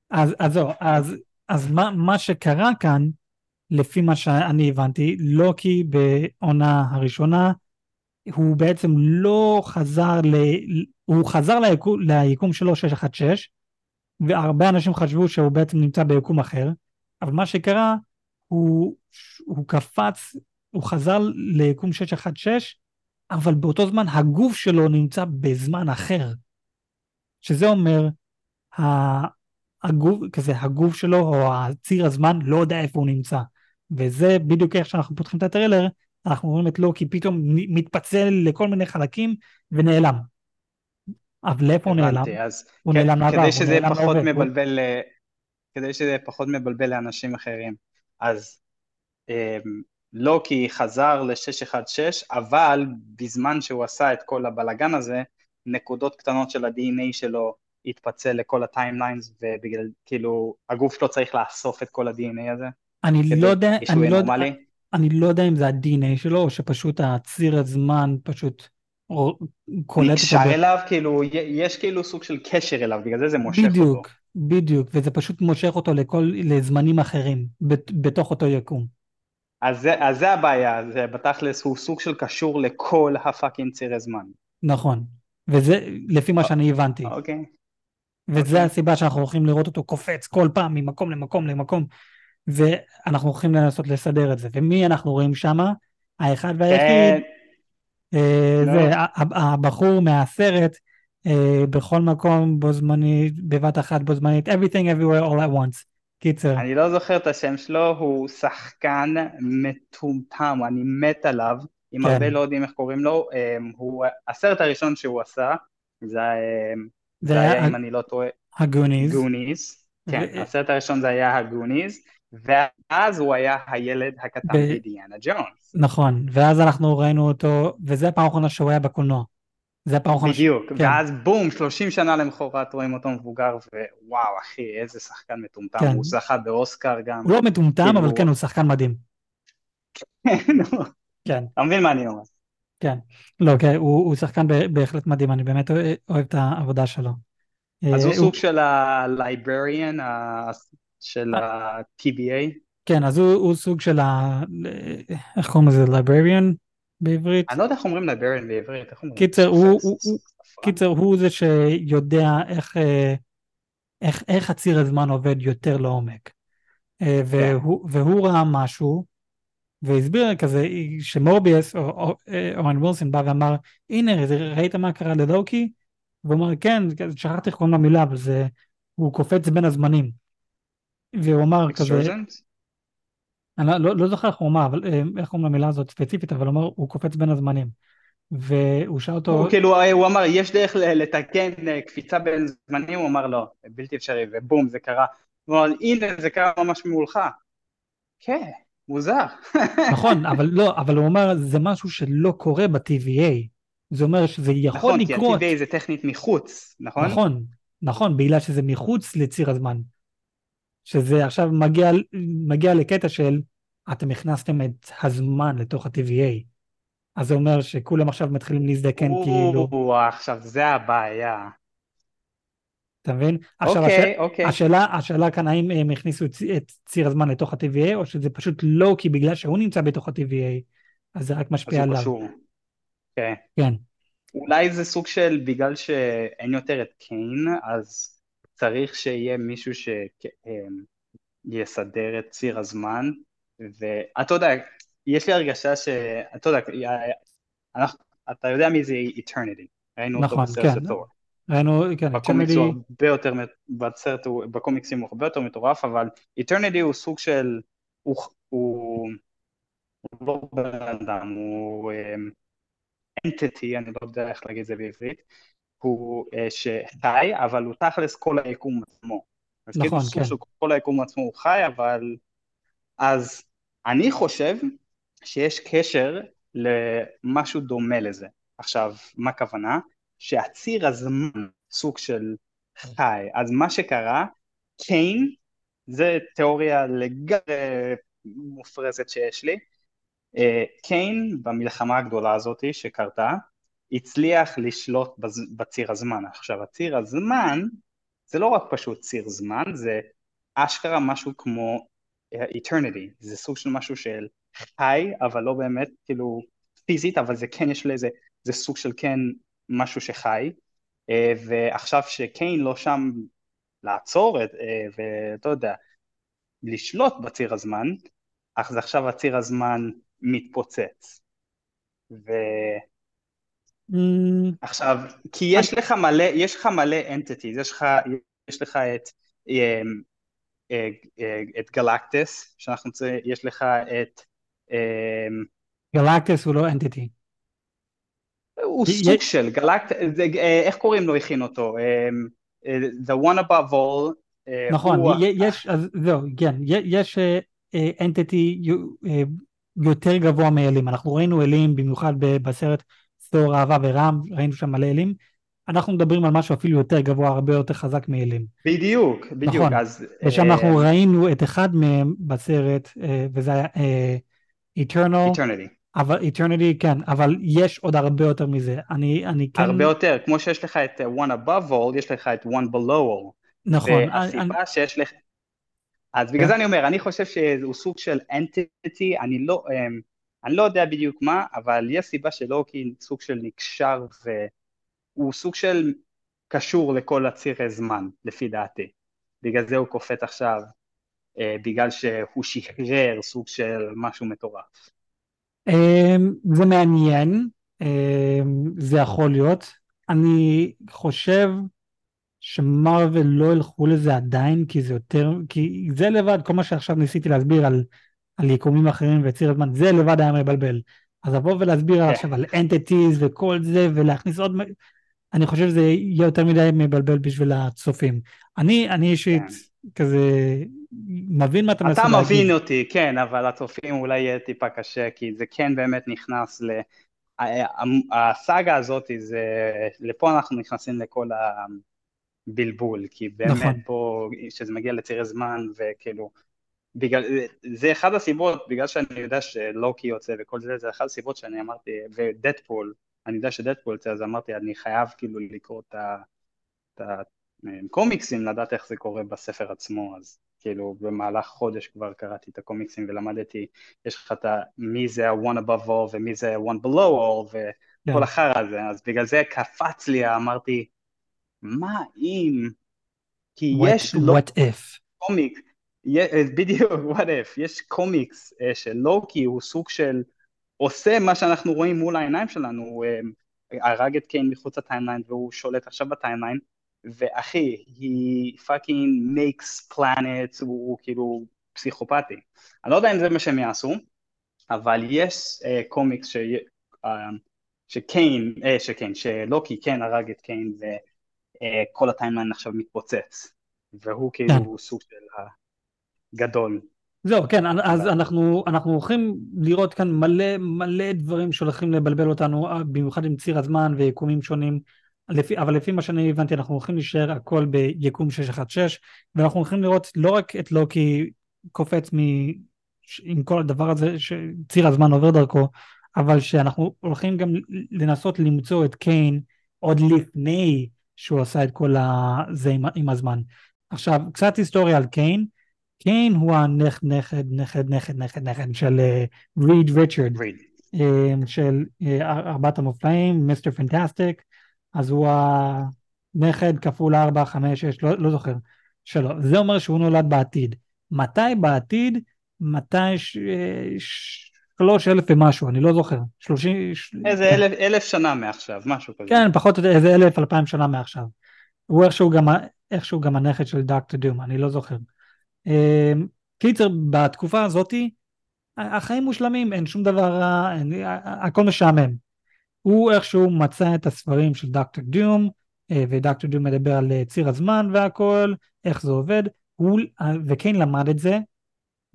אז, אז זהו, אז, אז מה, מה שקרה כאן, לפי מה שאני הבנתי, לוקי בעונה הראשונה, הוא בעצם לא חזר ל... הוא חזר ליקום, ליקום שלו 616, והרבה אנשים חשבו שהוא בעצם נמצא ביקום אחר, אבל מה שקרה, הוא, הוא קפץ, הוא חזר ליקום 616, אבל באותו זמן הגוף שלו נמצא בזמן אחר. שזה אומר, הגוף, כזה, הגוף שלו או הציר הזמן לא יודע איפה הוא נמצא. וזה בדיוק איך שאנחנו פותחים את הטריילר, אנחנו רואים את לוקי פתאום מתפצל לכל מיני חלקים ונעלם. אבל לאיפה הוא נעלם? אז הוא נעלם לעבר, כדי הוא שזה יהיה נעלם פחות. מבלבל, ל- כדי שזה יהיה פחות מבלבל לאנשים אחרים. אז אמ, לוקי חזר ל-616, אבל בזמן שהוא עשה את כל הבלגן הזה, נקודות קטנות של ה-DNA שלו התפצל לכל ה timelines, ובגלל, כאילו, הגוף שלו צריך לאסוף את כל ה-DNA הזה, אני לא יודע, אני לא יודע. אני לא יודע אם זה ה-DNA שלו, או שפשוט הציר הזמן פשוט קולט אותו. נקשר אליו, כאילו, יש כאילו סוג של קשר אליו, בגלל זה זה מושך אותו. בדיוק, בדיוק, וזה פשוט מושך אותו לכל, לזמנים אחרים, בת- בתוך אותו יקום. אז זה, אז זה הבעיה, זה בתכלס הוא סוג של קשור לכל ה fucking צירי זמן. נכון, וזה לפי מה שאני הבנתי. אוקיי. וזה אוקיי. הסיבה שאנחנו הולכים לראות אותו קופץ כל פעם ממקום למקום למקום, ואנחנו הולכים לנסות לסדר את זה. ומי אנחנו רואים שמה? האחד כן, והיחיד, אה, נו. זה הבחור מהסרט, אה, בכל מקום בו זמנית, בבת אחת בו זמנית, everything everywhere all at once. קיצר, אני לא זוכר את השם שלו, הוא שחקן מטומטם, אני מת עליו, אם כן. הרבה לא יודעים איך קוראים לו, אמ, הוא, הסרט הראשון שהוא עשה, זה, היה אם אני לא טועה, הגוניז, גוניז, כן, הסרט הראשון זה היה הגוניז, ואז הוא היה הילד הקטן ב- בדיאנה ג'ונס. נכון, ואז אנחנו ראינו אותו, וזה הפעם האחרונה שהוא היה בקולנוע. זה הפעם האחרונה ש... בדיוק, כן. ואז בום, 30 שנה למחרת רואים אותו מבוגר, ווואו אחי, איזה שחקן מטומטם, כן. הוא זכה באוסקר גם. הוא לא מטומטם, כאילו- אבל כן, הוא שחקן מדהים. נו, כן, אתה מבין מה אני אומר? כן. לא, כן, הוא, הוא שחקן בהחלט מדהים, אני באמת אוהב את העבודה שלו. אז הוא אה, סוג של ה-librarian של ה-TBA. כן, אז הוא, הוא סוג של ה... איך קוראים לזה? librarian בעברית? אני לא יודע איך אומרים librarian בעברית, איך אומרים? קיצר, הוא- הוא- הוא-. קיצר, הוא זה שיודע איך, אה, איך, איך הציר הזמן עובד יותר לעומק. אה, והוא, והוא ראה משהו, והסביר כזה, שמורביאס או או- אה, אורן וילסון בא ואמר, הנה, ראית מה קרה ללוקי? והוא אמר, כן, שכחתי איך קוראים למילה, אבל זה, הוא קופץ בין הזמנים. והוא אמר כזה? אני לא, לא, לא זוכר איך הוא אמר, אבל אה, איך קוראים למילה הזאת ספציפית, אבל הוא אמר, הוא קופץ בין הזמנים. והוא שאל אותו, הוא כאילו, הוא אמר, יש דרך לתקן אה, קפיצה בין זמנים, הוא אמר לא, בלתי אפשרי, ובום, זה קרה. הוא אמר, הנה, זה קרה ממש ממולך. כן, מוזר. נכון, אבל לא, אבל הוא אומר, זה משהו שלא קורה ב-TVA. זה אומר שזה יכול נכון, כי לקרות. ה-TBA זה טכנית מחוץ, נכון? נכון, נכון, בגלל שזה מחוץ לציר הזמן. שזה עכשיו מגיע, מגיע לקטע של אתם הכנסתם את הזמן לתוך ה-TVA. אז זה אומר שכולם עכשיו מתחילים להזדקן כאילו, או, עכשיו זה הבעיה. אתה מבין? עכשיו, אוקיי, הש... אוקיי. השאלה, השאלה כאן האם הם הכניסו את, את ציר הזמן לתוך ה-TVA, או שזה פשוט לא כי בגלל שהוא נמצא בתוך ה-TVA, אז זה רק משפיע עליו. קשור. כן. כן, אולי זה סוג של, בגלל שאין יותר את קיין, אז צריך שיהיה מישהו שיסדר את ציר הזמן, ואתה יודע, יש לי הרגשה ש... אתה יודע, אנחנו, אתה יודע מי זה Eternity, ראינו אותו נכון, בסרט כן. של תור. ראינו, כן, בקומיקס הוא הרבה יותר, בסרט, הוא- בקומיקסים הוא הרבה יותר מטורף, אבל Eternity הוא סוג של, הוא, הוא, הוא לא בן אדם, הוא, אמ, entity, אני לא יודע איך להגיד את זה בעברית, הוא uh, שחי, אבל הוא תכלס כל היקום עצמו. אז כאילו נכון, סוג כן. היקום עצמו הוא חי, אבל... אז אני חושב שיש קשר למשהו דומה לזה. עכשיו, מה הכוונה? שהציר הזמן סוג של חי. אז מה שקרה, קיין, זה תיאוריה לגמרי מופרזת שיש לי, אה, קיין במלחמה הגדולה הזאת שקרתה, הצליח לשלוט בז- בציר הזמן. עכשיו, הציר הזמן זה לא רק פשוט ציר זמן, זה אשכרה משהו כמו אה, eternity, זה סוג של משהו של חי, אבל לא באמת כאילו פיזית, אבל זה כן יש לזה, זה סוג של כן משהו שחי, אה, ועכשיו שקיין לא שם לעצור את, אה, ואתה יודע, לשלוט בציר הזמן, אז עכשיו הציר הזמן מתפוצץ. ועכשיו, Mm, כי יש לך מלא, יש לך מלא entities, יש לך, יש לך את, אה, אה, אה, את גלקטס, שאנחנו צריכים, יש לך את, גלקטס הוא לא אנטיטי. הוא סוג של גלקטס, איך קוראים לו הכין אותו? The one above all, נכון, יש, אז זהו, כן, יש אנטיטי יותר גבוה מאלים. אנחנו ראינו אלים במיוחד בסרט סטור אהבה ורם, ראינו שם מלא אלים. אנחנו מדברים על משהו אפילו יותר גבוה, הרבה יותר חזק מאלים. בדיוק, בדיוק, נכון, אז, ושם אה, אנחנו ראינו את אחד מהם בסרט, אה, וזה היה אה, Eternal, Eternity, אבל Eternity, כן, אבל יש עוד הרבה יותר מזה. אני, אני כן, הרבה יותר, כמו שיש לך את one above all, יש לך את one below all, נכון, אני- אני- והסיבה שיש לך, אז בגלל כן. זה אני אומר, אני חושב שהוא סוג של entity, אני לא, אמ, אני לא יודע בדיוק מה, אבל יש סיבה שלוקי סוג של נקשר והוא סוג של קשור לכל הצירי זמן, לפי דעתי. בגלל זה הוא קופט עכשיו, אה, בגלל שהוא שחרר סוג של משהו מטורף. אמ, זה מעניין, אמ, זה יכול להיות. אני חושב שמרוויל לא ילכו לזה עדיין, כי זה יותר, כי זה לבד, כל מה שעכשיו ניסיתי להסביר על, על יקומים אחרים וציר הזמן, זה לבד היה מבלבל. אז לבוא ולהסביר כן. עכשיו על entities וכל זה, ולהכניס עוד, אני חושב שזה יהיה יותר מדי מבלבל בשביל הצופים. אני, אני אישית כזה מבין מה אתה מנסה אתה להגיד. מבין אותי, כן, אבל הצופים אולי יהיה טיפה קשה, כי זה כן באמת נכנס ל... הסאגה הזאת, זה... לפה אנחנו נכנסים לכל הבלבול, כי באמת נכון. פה, כשזה מגיע לצירי זמן, וכאילו, בגלל, זה אחד הסיבות, בגלל שאני יודע שלוקי יוצא וכל זה, זה אחת הסיבות שאני אמרתי, ודדפול, אני יודע שדדפול יוצא, אז אמרתי, אני חייב כאילו לקרוא את הקומיקסים, לדעת איך זה קורה בספר עצמו, אז כאילו במהלך חודש כבר קראתי את הקומיקסים ולמדתי, יש לך את. מי זה ה-one above all ומי זה ה-one below all כן. וכל החרא הזה, אז בגלל זה קפץ לי, אמרתי, מה אם? כי יש What, לא what if? קומיק, בדיוק, what if, יש קומיקס אה, של לוקי, הוא סוג של עושה מה שאנחנו רואים מול העיניים שלנו, הוא אה, הרג את קאנג מחוץ ל timeline והוא שולט עכשיו ב timeline, ואחי, he fucking makes planets, הוא, הוא כאילו פסיכופתי. אני לא יודע אם זה מה שהם יעשו, אבל יש אה, קומיקס ש... אה, שקיין, אה, שקיין, שלוקי כן הרג את קיין וכל הטיימליין עכשיו מתפוצץ, והוא כאילו סוג של הגדול. זהו, כן, אז אנחנו, אנחנו הולכים לראות כאן מלא מלא דברים שהולכים לבלבל אותנו, אה, במיוחד עם ציר הזמן ויקומים שונים, לפי, אבל לפי מה שאני הבנתי אנחנו הולכים להישאר הכל ביקום 616, ואנחנו הולכים לראות לא רק את לוקי קופץ מ... עם כל הדבר הזה שציר הזמן עובר דרכו, אבל שאנחנו הולכים גם לנסות למצוא את קיין עוד לפני שהוא עשה את כל הזה עם, עם הזמן. עכשיו, קצת היסטוריה על קיין. קיין הוא הנכד, נכד, נכד, נכד, נכד, נכד של אה, ריד ריצ'רד, ריד. אה, של אה, ארבעת המופלאים, מיסטר פנטסטיק, אז הוא הנכד כפול ארבע, חמש, שש, לא, לא זוכר, שלו. זה אומר שהוא נולד בעתיד. מתי בעתיד? מתי ש... אה, שלוש אלף ומשהו, אני לא זוכר. שלושים... איזה כן. אלף, אלף שנה מעכשיו, משהו כזה. כן, פחות או יותר איזה אלף, אלפיים שנה מעכשיו. הוא איכשהו גם, איכשהו גם הנכד של דוקטור דום, אני לא זוכר. אמ, קיצר, בתקופה הזאתי, החיים מושלמים, אין שום דבר רע, הכל משעמם. הוא איכשהו מצא את הספרים של דוקטור דום, אה, ודוקטור דום מדבר על אה, ציר הזמן והכל, איך זה עובד, הוא, אה, וקיין למד את זה,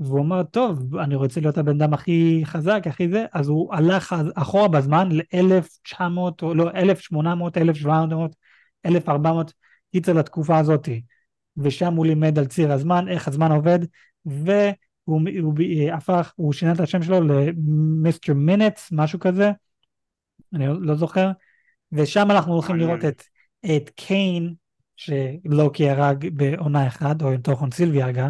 והוא אמר, טוב, אני רוצה להיות הבן אדם הכי חזק, הכי זה, אז הוא הלך אחורה בזמן ל-1900, או לא, 1800, 1700, 1400, קיצר לתקופה הזאתי. ושם הוא לימד על ציר הזמן, איך הזמן עובד, והוא הוא, הוא הפך, הוא שינה את השם שלו למיסטר מינטס, משהו כזה, אני לא זוכר, ושם אנחנו הולכים לראות את, את קיין, שלוקי הרג בעונה אחת, או יותר נכון סילבי הרגה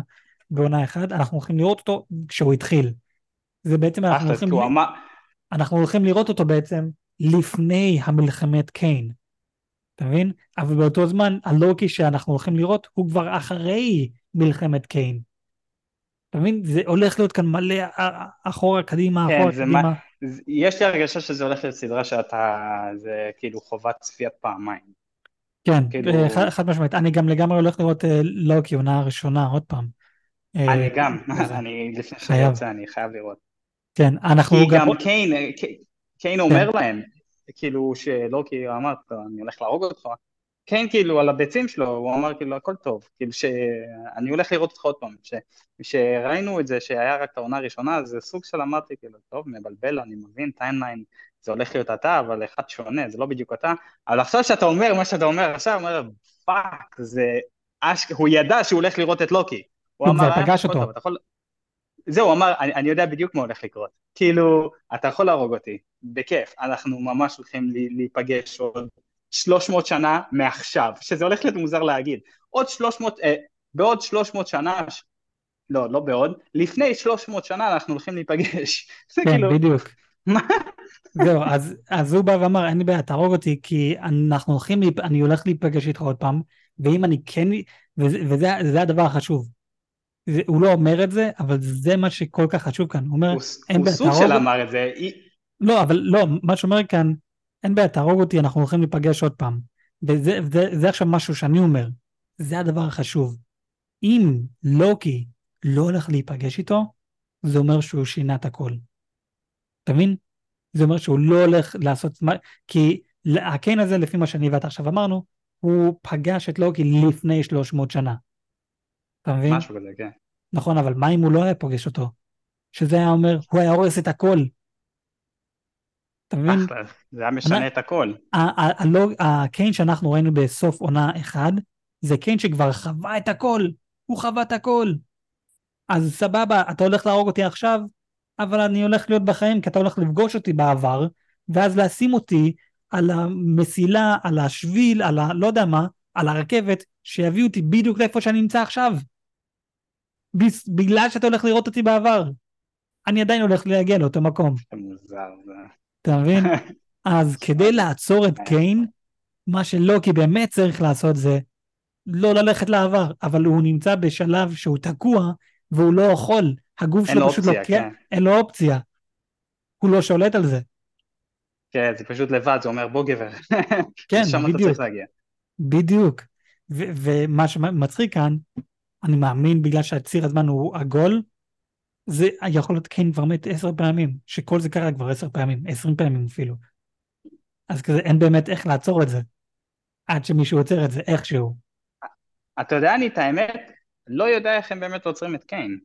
בעונה אחת, אנחנו הולכים לראות אותו כשהוא התחיל. זה בעצם אנחנו הולכים. אנחנו הולכים לראות אותו בעצם לפני המלחמת קיין. אתה מבין? אבל באותו זמן הלוקי שאנחנו הולכים לראות הוא כבר אחרי מלחמת קיין. אתה מבין? זה הולך להיות כאן מלא אחורה, קדימה, כן, אחורה, קדימה. מה... יש לי הרגשה שזה הולך להיות סדרה שאתה, זה כאילו חובת צפיית פעמיים. כן, כאילו... אה, חד, חד משמעית. אני גם לגמרי הולך לראות אה, לוקי עונה הראשונה עוד פעם. אני אה, גם, אני לפני שאני יוצא אני חייב לראות. כן, אנחנו כי גם קיין, קיין אומר כן. להם, כאילו שלוקי אמר, אני הולך להרוג אותך, קיין כאילו על הביצים שלו, הוא אמר כאילו הכל טוב, כאילו שאני הולך לראות אותך עוד פעם, כשראינו את זה שהיה רק את העונה הראשונה, זה סוג של אמרתי כאילו, טוב, מבלבל, אני מבין, timeline, זה הולך להיות אתה, אבל אחד שונה, זה לא בדיוק אתה, אבל עכשיו שאתה אומר מה שאתה אומר עכשיו, אומר, fuck, זה אשכ... הוא ידע שהוא הולך לראות את לוקי. הוא אמר, זה פגש אותו. יכול... זהו, הוא אמר, אני, אני יודע בדיוק מה הולך לקרות. כאילו, אתה יכול להרוג אותי, בכיף, אנחנו ממש הולכים להיפגש עוד 300 שנה מעכשיו, שזה הולך להיות מוזר להגיד. עוד 300, אה, בעוד 300 שנה, לא, לא בעוד, לפני 300 שנה אנחנו הולכים להיפגש. זה כן, כאילו... בדיוק. זהו, אז, אז הוא בא ואמר, אין לי בעיה, תהרוג אותי, כי אנחנו הולכים, אני הולך להיפגש איתך עוד פעם, ואם אני כן, וזה, וזה הדבר החשוב. זה, הוא לא אומר את זה, אבל זה מה שכל כך חשוב כאן. הוא אומר, הוא, אין בעיה, תהרוג... הוא סוג של אמר את זה. לא, אבל לא, מה שאומר כאן, אין בעיה, תהרוג אותי, אנחנו הולכים להיפגש עוד פעם. וזה זה, זה עכשיו משהו שאני אומר, זה הדבר החשוב. אם לוקי לא הולך להיפגש איתו, זה אומר שהוא שינה את הכל. אתה מבין? זה אומר שהוא לא הולך לעשות, כי הקיין הזה, לפי מה שאני ואתה עכשיו אמרנו, הוא פגש את לוקי לפני 300 שנה. אתה מבין? משהו כזה, כן. נכון, אבל מה אם הוא לא היה פוגש אותו? שזה היה אומר, הוא היה הורס את הכל. אתה מבין? זה היה משנה את הכל. הקיין שאנחנו ראינו בסוף עונה אחד, זה קיין שכבר חווה את הכל, הוא חווה את הכל. אז סבבה, אתה הולך להרוג אותי עכשיו, אבל אני הולך להיות בחיים כי אתה הולך לפגוש אותי בעבר, ואז לשים אותי על המסילה, על השביל, על ה... לא יודע מה, על הרכבת, שיביא אותי בדיוק לאיפה שאני נמצא עכשיו. בגלל שאתה הולך לראות אותי בעבר. אני עדיין הולך להגיע לאותו מקום. אתה מבין? אז כדי לעצור את קיין, מה שלוקי באמת צריך לעשות זה לא ללכת לעבר, אבל הוא נמצא בשלב שהוא תקוע והוא לא יכול. הגוף שלו פשוט לוקח, כן. אין לו אופציה. הוא לא שולט על זה. כן, זה פשוט לבד, זה אומר בוא גבר. כן, בדיוק. בדיוק. ומה שמצחיק כאן, אני מאמין בגלל שהציר הזמן הוא עגול, זה יכול להיות קיין כבר מת עשר פעמים, שכל זה קרה כבר עשר פעמים, עשרים פעמים אפילו. אז כזה אין באמת איך לעצור את זה, עד שמישהו עוצר את זה איכשהו. אתה יודע, אני את האמת, לא יודע איך הם באמת עוצרים את קיין.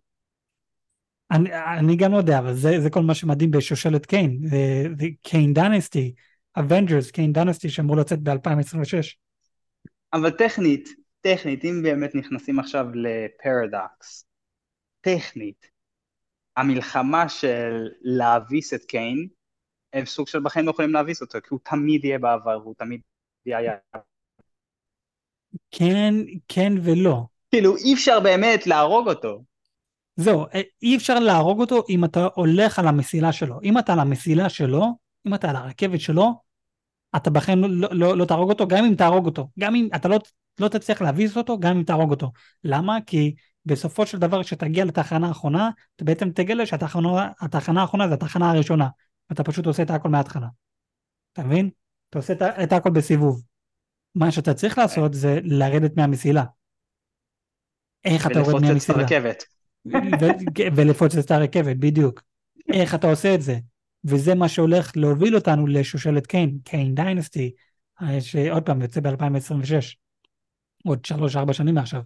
אני, אני גם לא יודע, אבל זה, זה כל מה שמדהים בשושלת קיין, קיין דנסטי, Avengers, Kang Dynasty שאמור לצאת ב-2026. אבל טכנית, טכנית, אם באמת נכנסים עכשיו לפרדוקס, טכנית, המלחמה של להביס את קאנג, הם סוג של בחיים לא יכולים להביס אותו, כי הוא תמיד יהיה בעבר והוא תמיד יהיה... כן, כן ולא. כאילו אי אפשר באמת להרוג אותו. זהו, אי אפשר להרוג אותו אם אתה הולך על המסילה שלו. אם אתה על המסילה שלו, אם אתה על הרכבת שלו, אתה בחיים לא, לא, לא, לא תהרוג אותו, גם אם תהרוג אותו. גם אם אתה לא, לא תצליח להביס אותו, גם אם תהרוג אותו. למה? כי בסופו של דבר כשתגיע לתחנה האחרונה, אתה בעצם תגלה שהתחנה האחרונה זה התחנה הראשונה. אתה פשוט עושה את הכל מההתחלה. אתה מבין? אתה עושה את הכל בסיבוב. מה שאתה צריך לעשות זה לרדת מהמסילה. איך אתה יורד מהמסילה? ולפוצץ את הרכבת, בדיוק. איך אתה עושה את זה? וזה מה שהולך להוביל אותנו לשושלת קאנג, Kang Dynasty, שעוד פעם יוצא ב-2026, עוד 3-4 שנים מעכשיו.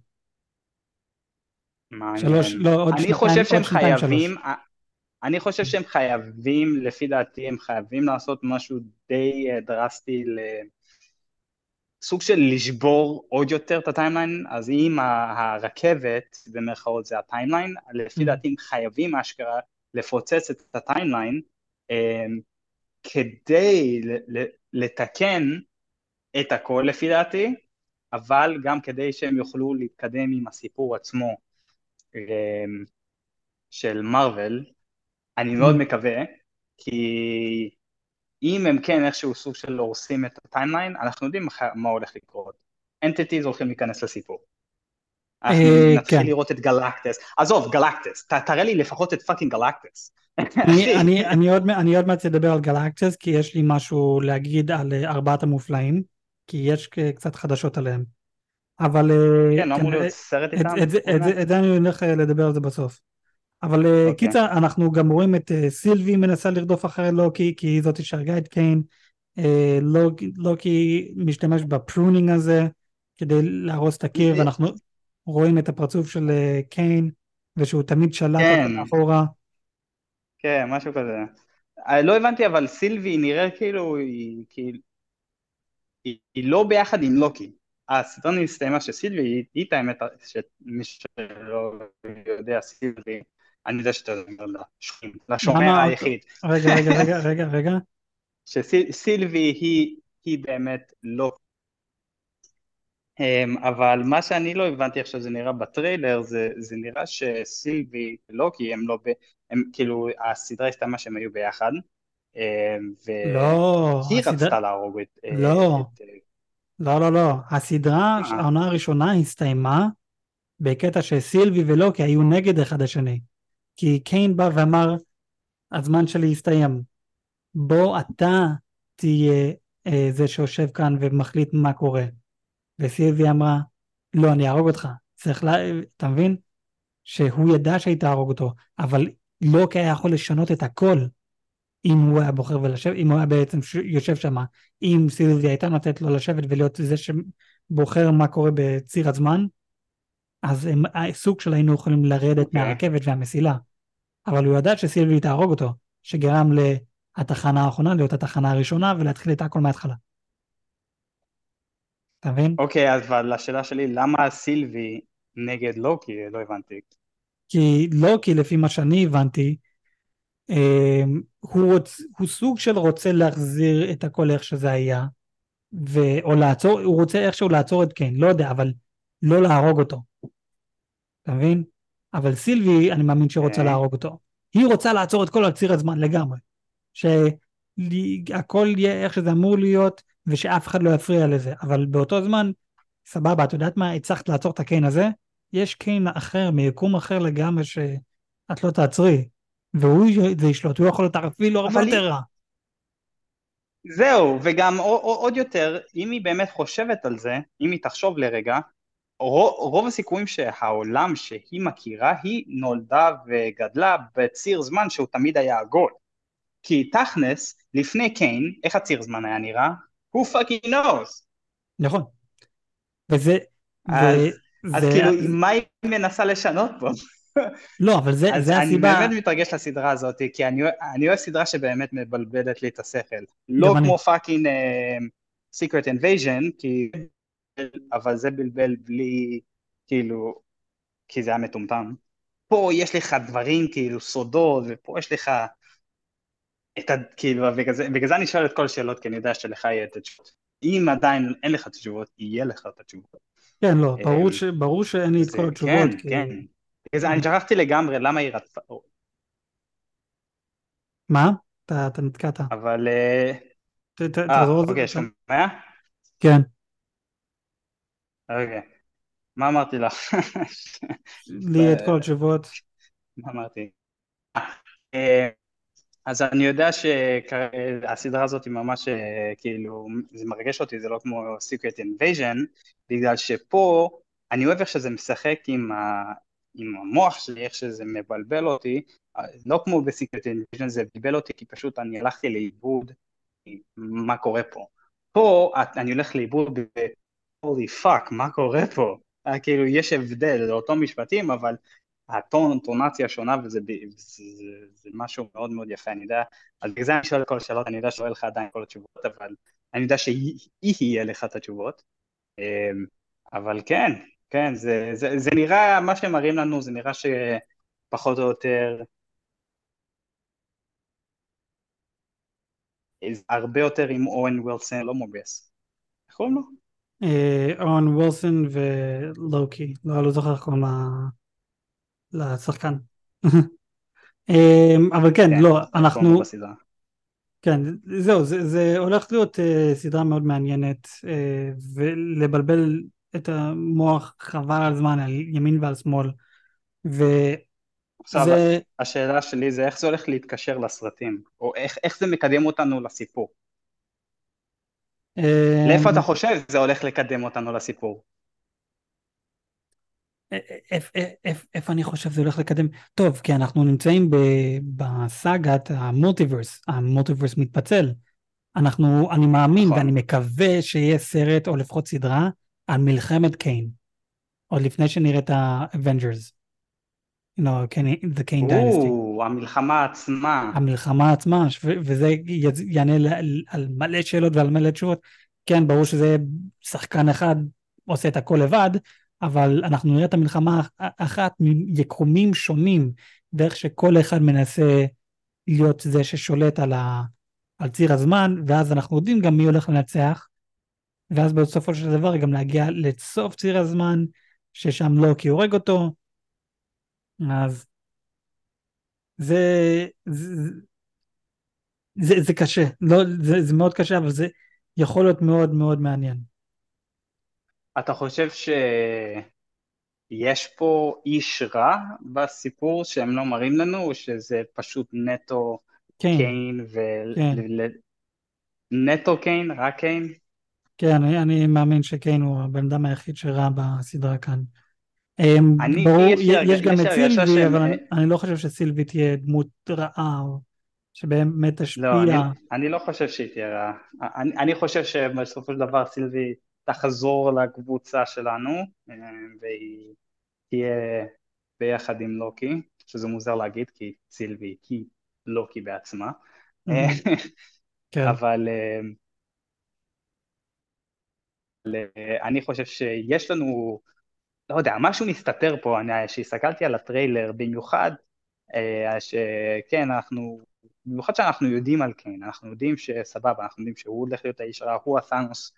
שלוש, לא, עוד אני שנתיים, חושב שהם חייבים, שלוש. אני חושב שהם חייבים, לפי דעתי הם חייבים לעשות משהו די אה, דרסטי ל... סוג של לשבור עוד יותר את ה timeline, אז אם הרכבת במרכאות זה ה timeline, לפי Mm. דעתי הם חייבים אשכרה לפוצץ את ה timeline אה, כדי ל- ל- לתקן את הכל לפי דעתי, אבל גם כדי שהם יוכלו להתקדם עם הסיפור עצמו אה, של מארוול, אני מאוד Mm. מקווה, כי אם הם כן איכשהו סוג של הורסים את ה timeline, אנחנו יודעים מה- הולך לקרות. entities הולכים להיכנס לסיפור. אנחנו אה, נתחיל כן. לראות את גלקטוס, עזוב, גלקטוס, תראה לי לפחות את פאקינג גלקטס. אני, אני, אני, עוד, מע- אני עוד מעט אדבר על גלקטוס, כי יש לי משהו להגיד על אה, ארבעת המופלאים, כי יש קצת חדשות עליהם. אבל אה, כן, לא אמור להיות סרט איתם? את, זה- אני הולך אה, לדבר על זה בסוף. אבל אה, אוקיי. קיצר, אנחנו גם רואים את סילבי מנסה לרדוף אחרי לוקי, כי היא זאתי שהרגה את קאנג. לוקי, משתמש ב pruning הזה כדי להרוס את הקיר, ואנחנו רואים את הפרצוף של קיין, ושהוא תמיד שלט כן. אותה מאחורה. כן, משהו כזה. אה, לא הבנתי, אבל סילבי נראה כאילו היא, כאילו, היא, היא לא ביחד עם לוקי. הסרטון הסתיימה שסילבי, היא, את האמת, שמי שלא יודע, סילבי, אני יודע שאתה אומר לשומע היחיד, רגע, רגע, רגע, רגע, רגע. שסילבי היא, היא באמת לא... אמ, אבל מה שאני לא הבנתי איך שזה נראה בטריילר, זה, זה נראה שסילבי ולוקי הם לא ב... הם כאילו, הסדרה הסתיימה שהם היו ביחד, אמ, לא, והיא הסדרה- רצתה להרוג את... אה, לא. את, אה, לא, לא, לא. הסדרה, אה. העונה הראשונה הסתיימה בקטע שסילבי ולוקי היו נגד אחד השני. כי קיין בא ואמר, הזמן שלי הסתיים. בוא אתה תהיה אה, זה שיושב כאן ומחליט מה קורה. וסילבי אמרה, לא, אני אהרוג אותך. צריך לה... אתה מבין? שהוא ידע שהיא תהרוג אותו, אבל לוקי היה יכול לשנות את הכל אם הוא היה בוחר ולשבת, אם הוא היה בעצם ש... יושב שם, אם סילבי הייתה נותנת לו לשבת ולהיות זה שבוחר מה קורה בציר הזמן, אז הם, הסוג של היינו יכולים לרדת אוקיי. מהרכבת והמסילה. אבל הוא ידע שסילבי תהרוג אותו, שגרם לתחנה האחרונה להיות התחנה הראשונה ולהתחיל את הכל מההתחלה. אתה מבין? אוקיי, אז אבל השאלה שלי, למה סילבי נגד לוקי? לא הבנתי. כי לא כי לפי מה שאני הבנתי, אה, הוא, רוצ, הוא סוג של רוצה להחזיר את הכל איך שזה היה, ו, או לעצור, הוא רוצה איכשהו לעצור את קיין, לא יודע, אבל לא להרוג אותו. אתה מבין? אבל סילבי, אני מאמין שהיא רוצה אוקיי. להרוג אותו. היא רוצה לעצור את כל הציר הזמן לגמרי. שהכל יהיה איך שזה אמור להיות, ושאף אחד לא יפריע לזה. אבל באותו זמן, סבבה, את יודעת מה? הצלחת לעצור את הקיין הזה? יש קיין אחר, מיקום אחר לגמרי, שאת לא תעצרי. והוא זה ישלוט, הוא יכול להיות אפילו הרבה יותר היא- רע. זהו, וגם עוד יותר, אם היא באמת חושבת על זה, אם היא תחשוב לרגע, רוב, רוב הסיכויים שהעולם שהיא מכירה, היא נולדה וגדלה בציר זמן שהוא תמיד היה עגול. כי תכלס, לפני קיין, איך הציר זמן היה נראה? who fucking knows? נכון. וזה... אז- ו- אז זה- כאילו, מה היא מנסה לשנות פה? לא, אבל זה, אז זה אני הסיבה... באמת מתרגש לסדרה הזאת, כי אני, אני אוהב סדרה שבאמת מבלבלת לי את השכל. לא גם אני. כמו fucking Secret Invasion, כי... אבל זה בלבל בלי, כאילו, כי זה היה מטומטם. פה יש לך דברים, כאילו, סודות, ופה יש לך את ה... כאילו, בגלל זה, בגלל זה אני שואל את כל השאלות, כי אני יודע שלך יהיה את התשובות. אם עדיין אין לך תשובות, יהיה לך את התשובות. כן, לא, ברור, אמ, ש... ברור שאין לי את כל התשובות. כן, כי... כן. בגלל זה אני שכחתי לגמרי למה היא רצתה, מה? אתה, אתה נתקעת. אבל... אה, ת, ת, אה, תעזור. אוקיי, שומע? כן. אוקיי. מה אמרתי לך? לי את כל התשובות. מה אמרתי? אה, אז אני יודע שהסדרה הזאת היא ממש אה, כאילו, זה מרגש אותי, זה לא כמו Secret Invasion, בגלל שפה אני אוהב איך שזה משחק עם, ה, עם המוח שלי, איך שזה מבלבל אותי, לא כמו ב Secret Invasion, זה בלבל אותי כי פשוט אני הלכתי לאיבוד מה קורה פה. פה אני הולך לאיבוד ב... holy fuck, מה קורה פה? כאילו יש הבדל, זה אותו משפטים, אבל הטון, אינטונציה שונה וזה זה, זה, זה משהו מאוד מאוד יפה, אני יודע, אז בגלל זה אני שואל כל השאלות, אני יודע שלא לך עדיין כל התשובות, אבל אני יודע שהיא יהיה לך את התשובות, אמ, אבל כן, כן, זה, זה, זה נראה, מה שהם מראים לנו זה נראה שפחות או יותר הרבה יותר עם אוהן וילסון, לא מובייס. איך קוראים לו? אוהן וילסון ולוקי, לא, לא זוכר איך קוראים לשחקן. אמ, אבל כן, כן לא, אנחנו... כן, זהו, זה, זה הולך להיות uh, סדרה מאוד מעניינת uh, ולבלבל את המוח חבל על זמן, על ימין ועל שמאל. וזה... עכשיו, השאלה שלי זה איך זה הולך להתקשר לסרטים, או איך, איך זה מקדם אותנו לסיפור. אמ, לאיפה אתה חושב זה הולך לקדם אותנו לסיפור? איפה אני חושב זה הולך לקדם? טוב, כי אנחנו נמצאים בסאגת ה multiverse, ה multiverse מתפצל. אנחנו, אני מאמין נכון. ואני מקווה שיהיה סרט או לפחות סדרה על מלחמת קאנג, עוד לפני שנראה את ה Avengers. Know, the Kang Dynasty. המלחמה עצמה. המלחמה עצמה, וזה יענה על מלא שאלות ועל מלא תשובות. כן, ברור שזה שחקן אחד עושה את הכל לבד, אבל אנחנו נראה את המלחמה אחת מיקומים שונים, דרך שכל אחד מנסה להיות זה ששולט על, ה, על ציר הזמן, ואז אנחנו יודעים גם מי הולך לנצח, ואז בסופו של דבר גם להגיע לסוף ציר הזמן, ששם לוקי הורג אותו, אז זה, זה, זה, זה קשה, לא, זה, זה מאוד קשה, אבל זה יכול להיות מאוד מאוד מעניין. אתה חושב שיש פה איש רע בסיפור שהם לא מראים לנו, או שזה פשוט נטו כן. קיין ו... כן. ל... נטו קיין? רק קיין? כן, אני, אני מאמין שקיין הוא הבן אדם היחיד שרע בסדרה כאן. אמ, אני, ברור, יש, יש גם את סילבי, שהם... אבל אני, אני לא חושב שסילבי תהיה דמות רעה, או שבאמת תשפיע. לא, אני, אני לא חושב שהיא תהיה רעה. אני, אני חושב שבסופו של דבר סילבי תחזור לקבוצה שלנו אה, והיא תהיה ביחד עם לוקי, שזה מוזר להגיד כי סילבי היא לוקי בעצמה, אה, כן. אבל אה, אני חושב שיש לנו, לא יודע, משהו מסתתר פה, אני, כשהסתכלתי על הטריילר, במיוחד שכן, אנחנו, במיוחד שאנחנו יודעים על קיין, אנחנו יודעים שסבבה, אנחנו יודעים שהוא הולך להיות האיש הרע, הוא הסאנוס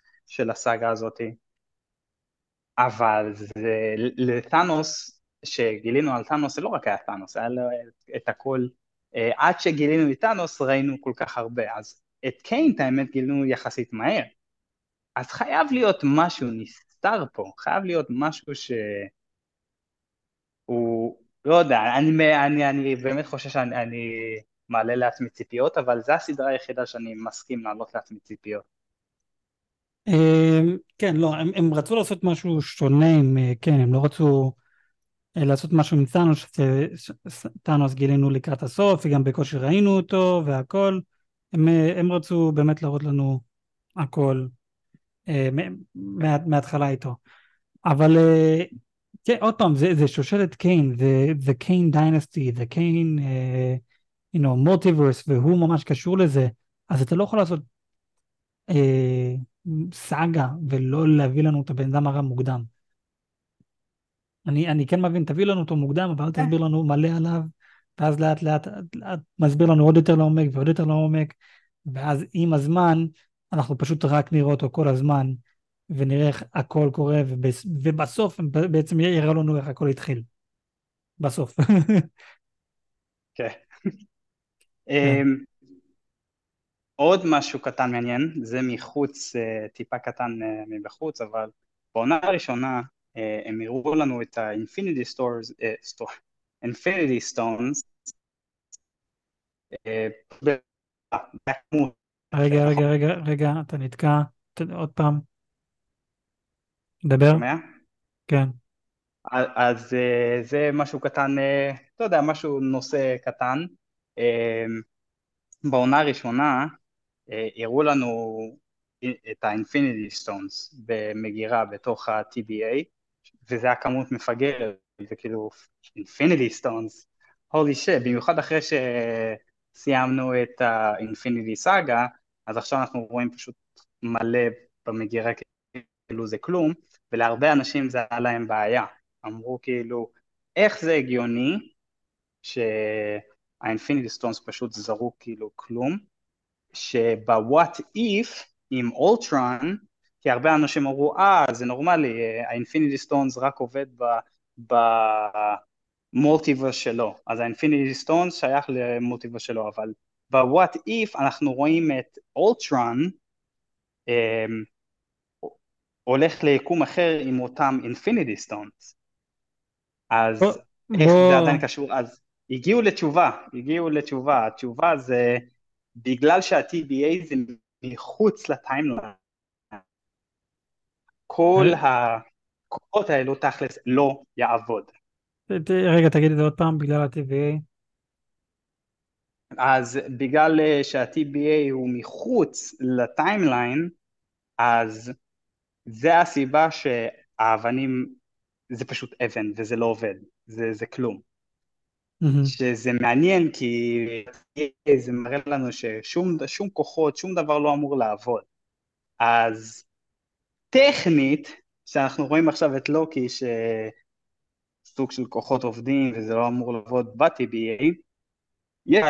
הסאגה הזאתי. אבל זה, לתאנוס, שגילינו על תאנוס, זה לא רק היה תאנוס, היה לו את הכל, אה, עד שגילינו את תאנוס ראינו כל כך הרבה, אז את קיין, את האמת, גילינו יחסית מהר. אז חייב להיות משהו נסתר פה, חייב להיות משהו ש... לא יודע, אני, אני, אני באמת חושב שאני מעלה לעצמי ציפיות, אבל זו הסדרה היחידה שאני מסכים להעלות לעצמי ציפיות. אמ, כן, לא, הם, הם רצו לעשות משהו שונה, עם, אה, כן, הם לא רצו אה, לעשות משהו עם טאנוס, טאנוס גילינו לקראת הסוף, וגם בקושי ראינו אותו והכל, הם, אה, הם רצו באמת להראות לנו הכל מה, מההתחלה איתו. אבל כן, עוד פעם, זה, זה שושלת קיין, זה, זה קיין דיינסטי, זה קיין, you know, מולטיברס, והוא ממש קשור לזה, אז אתה לא יכול לעשות סאגה ולא להביא לנו את הבן אדם הרע מוקדם. אני, אני כן מבין, תביא לנו אותו מוקדם, אבל אל כן. תסביר לנו מלא עליו, ואז לאט לאט, לאט מסביר לנו עוד יותר לעומק ועוד יותר לעומק, ואז עם הזמן, אנחנו פשוט רק נראה אותו כל הזמן, ונראה איך הכל קורה, ובס, ובסוף בעצם יראה לנו איך הכל התחיל. בסוף. כן. עוד משהו קטן מעניין, זה מחוץ, אה, טיפה קטן אה, מבחוץ, אבל בעונה הראשונה אה, הם הראו לנו את ה-Infinity Stores, Infinity Stones, רגע, רגע, רגע, רגע, אתה נתקע, עוד פעם. דבר. שומע? כן. אז זה משהו קטן, אתה יודע, משהו נושא קטן. בעונה הראשונה הראו לנו את ה-Infinity Stones במגירה בתוך ה-TBA, וזה היה כמות מפגרת, זה כאילו Infinity Stones, holy shit, במיוחד אחרי שסיימנו את ה-Infinity Saga, אז עכשיו אנחנו רואים פשוט מלא במגירה כאילו זה כלום, ולהרבה אנשים זה היה להם בעיה. אמרו כאילו, איך זה הגיוני שה Infinity Stones פשוט זרוק כאילו כלום, שב What If עם אולטרון, כי הרבה אנשים אמרו, אה, זה נורמלי, ה Infinity Stones רק עובד ב multiverse שלו, אז ה Infinity Stones שייך ל multiverse שלו, אבל ב What If אנחנו רואים את אולטרון, אמ, הולך ליקום אחר עם אותם Infinity Stones. אז בוא, איך בוא... זה עדיין קשור? אז הגיעו לתשובה, הגיעו לתשובה, התשובה זה בגלל שה- TVA זה מחוץ ל timeline. כל הכוחות האלו תכלס לא יעבוד. רגע, תגיד את זה עוד פעם, בגלל ה-TBA? אז בגלל אה, שה-TBA הוא מחוץ לטיימליין, אז זה הסיבה שהאבנים זה פשוט אבן וזה לא עובד, זה, זה כלום. שזה מעניין כי זה מראה לנו ששום כוחות, שום דבר לא אמור לעבוד. אז טכנית, שאנחנו רואים עכשיו את לוקי שסוג של כוחות עובדים וזה לא אמור לעבוד ב- TVA, יש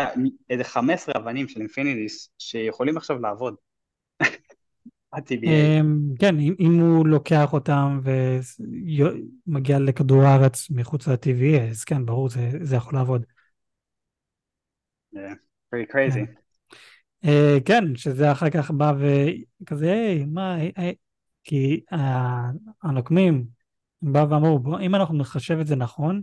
איזה 15 אבנים של Infinities שיכולים עכשיו לעבוד. אמ, כן, אם הוא לוקח אותם ומגיע לכדור הארץ מחוץ ל-TVA, אז כן, ברור, זה יכול לעבוד. pretty crazy. כן. אה, כן, שזה אחר כך בא וכזה, היי, מה, כי הנוקמים באו ואמרו, אם אנחנו נחשב את זה נכון,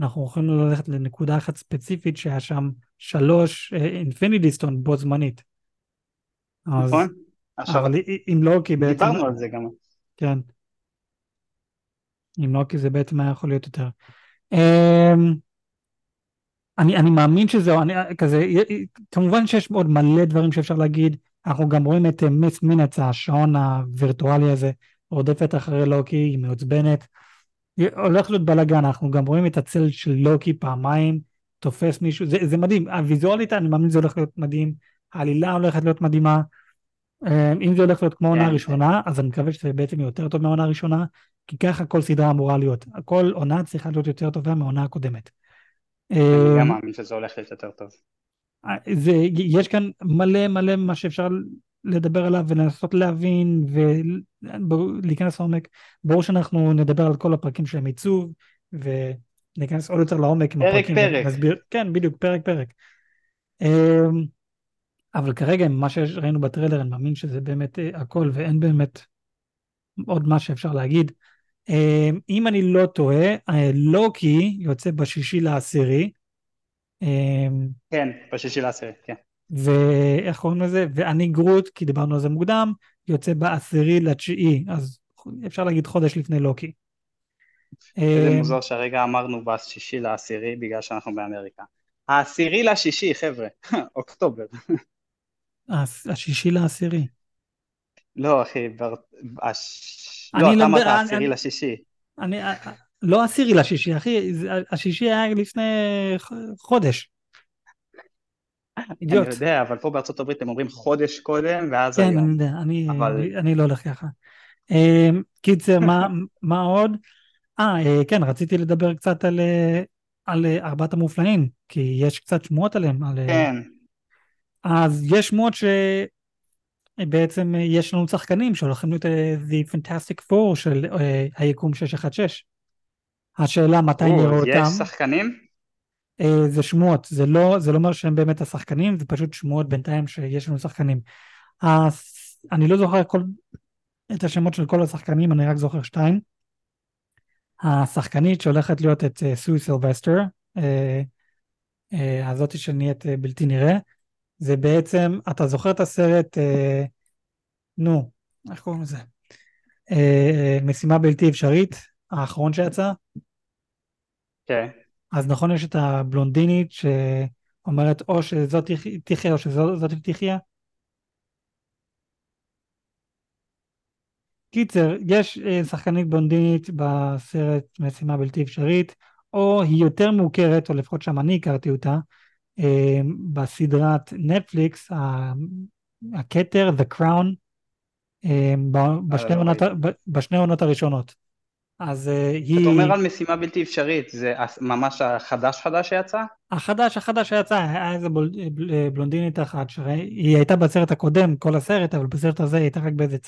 אנחנו יכולים ללכת לנקודה אחת ספציפית שהיה שם שלוש אינפיניטי סטון בו זמנית. נכון. אבל אם לא, כי בעצם... דיברנו על זה גם. כן. אם לא, כי זה בעצם היה יכול להיות יותר. אמ, אני, אני מאמין שזהו, אני כזה, כמובן שיש עוד מלא דברים שאפשר להגיד, אנחנו גם רואים את מיס מינץ, השעון הווירטואלי הזה, רודפת אחרי לוקי, היא מעוצבנת. הולך להיות בלאגן, אנחנו גם רואים את הצל של לוקי פעמיים, תופס מישהו, זה, זה מדהים, הוויזואלית אני מאמין שזה הולך להיות מדהים, העלילה הולכת להיות מדהימה, אם זה הולך להיות כמו עונה כן. ראשונה, אז אני מקווה שזה בעצם יותר טוב מהעונה הראשונה, כי ככה כל סדרה אמורה להיות. כל עונה צריכה להיות יותר טובה מהעונה הקודמת. אני גם אמ, מאמין שזה הולך להיות יותר טוב. אה, זה, יש כאן מלא מלא מה שאפשר לדבר עליו ולנסות להבין ולהיכנס לעומק. ברור שאנחנו נדבר על כל הפרקים של עיצוב וניכנס עוד יותר לעומק פרק. פרק פרק. ונסביר, כן, בדיוק, פרק פרק. אבל כרגע מה שראינו בטריילר אני מאמין שזה באמת uh, הכל ואין באמת עוד מה שאפשר להגיד. Uh, אם אני לא טועה, uh, לוקי יוצא בשישי לעשירי. Uh, כן, בשישי לעשירי, כן. ואיך קוראים לזה? ואני גרוט, כי דיברנו על זה מוקדם, יוצא בעשירי לתשיעי, אז אפשר להגיד חודש לפני לוקי. איזה מוזר שהרגע אמרנו בשישי לעשירי בגלל שאנחנו באמריקה. העשירי לשישי, חבר'ה, אוקטובר. השישי לעשירי. לא, אחי, בר... הש... לא, אתה אמרת העשירי לשישי. אני, לא עשירי לשישי, אחי, השישי היה לפני חודש. אידיוט. אני יודע, אבל פה בארצות הברית הם אומרים חודש קודם, ואז כן, היום. כן, אני יודע, אני, אבל... אני לא הולך ככה. אמ, קיצר, מה, מה עוד? אה, אה, כן, רציתי לדבר קצת על, אה, על אה, ארבעת המופלאים, כי יש קצת שמועות עליהם. על, כן. אז יש שמועות שבעצם יש לנו שחקנים שהולכים להיות אה, The Fantastic Four של uh, היקום 616. השאלה מתי נראה אותם. יש שחקנים? Uh, זה שמועות, זה לא, זה לא אומר שהם באמת השחקנים, זה פשוט שמועות בינתיים שיש לנו שחקנים. אז אני לא זוכר כל, את השמות של כל השחקנים, אני רק זוכר שתיים. השחקנית שהולכת להיות את סוי סילבסטר, הזאתי שנהיית בלתי נראה. זה בעצם, אתה זוכר את הסרט, אה, נו, איך קוראים לזה? אה, משימה בלתי אפשרית, האחרון שיצא? כן. אז נכון יש את הבלונדינית שאומרת או שזאת תח- תחיה או שזאת תחיה. קיצר, יש אה, שחקנית בלונדינית בסרט משימה בלתי אפשרית, או היא יותר מוכרת, או לפחות שם אני הכרתי אותה, בסדרת נטפליקס, הכתר, The Crown, אה, ב- בשני לא עונות בשני העונות הראשונות. אז אה, היא... אתה אומר על משימה בלתי אפשרית, זה ממש החדש חדש שיצא? החדש, החדש שיצא, היה איזה בול, בל- בלונדינית אחת, שהיא הייתה בסרט הקודם, כל הסרט, אבל בסרט הזה היא הייתה רק באיזה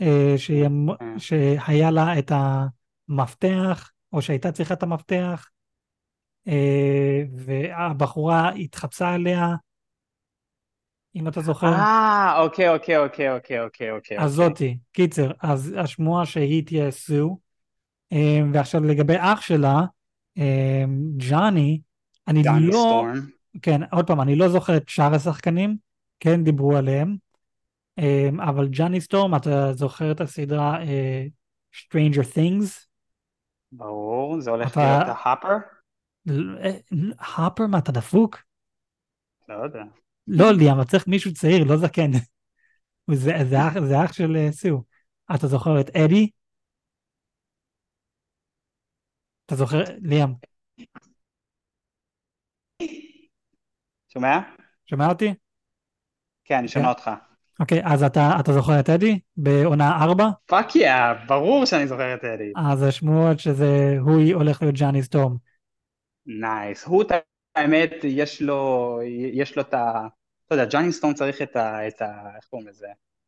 אה, שהיא, אמ- אה. שהיה לה את המפתח, או שהייתה צריכה את המפתח, אה, והבחורה התחפשה אליה, אם אתה זוכר, אה, אוקיי, אוקיי, אוקיי, אוקיי, אוקיי, אוקיי. אז זאתי, קיצר, אז השמועה שהיא תהיה סו, אה, ועכשיו לגבי אח שלה, אה, ג'וני, אני לא... סטורם. כן, עוד פעם, אני לא זוכר את שאר השחקנים, כן דיברו עליהם, אבל ג'אני סטורם, אתה זוכר את הסדרה אה, Stranger Things? ברור, זה הולך אתה- להיות ההאפר? ל- אה, הפר, מה, אתה דפוק? לא יודע. לא, ליאם, אתה צריך מישהו צעיר, לא זקן. זה, זה, אח, זה אח של אה, סו. אתה זוכר את אדי? אתה זוכר, ליאם, שומע? שומע אותי? כן, אני שומע כן. אותך. אוקיי, אז אתה, אתה זוכר את אדי בעונה 4? fuck yeah, ברור שאני זוכר את אדי. אז השמועות שזה, הוא הולך להיות ג'וני סטורם. nice. הוא, האמת, יש לו, יש לו את ה... אתה יודע, ג'וני סטורם צריך את ה... את ה... איך קוראים לזה?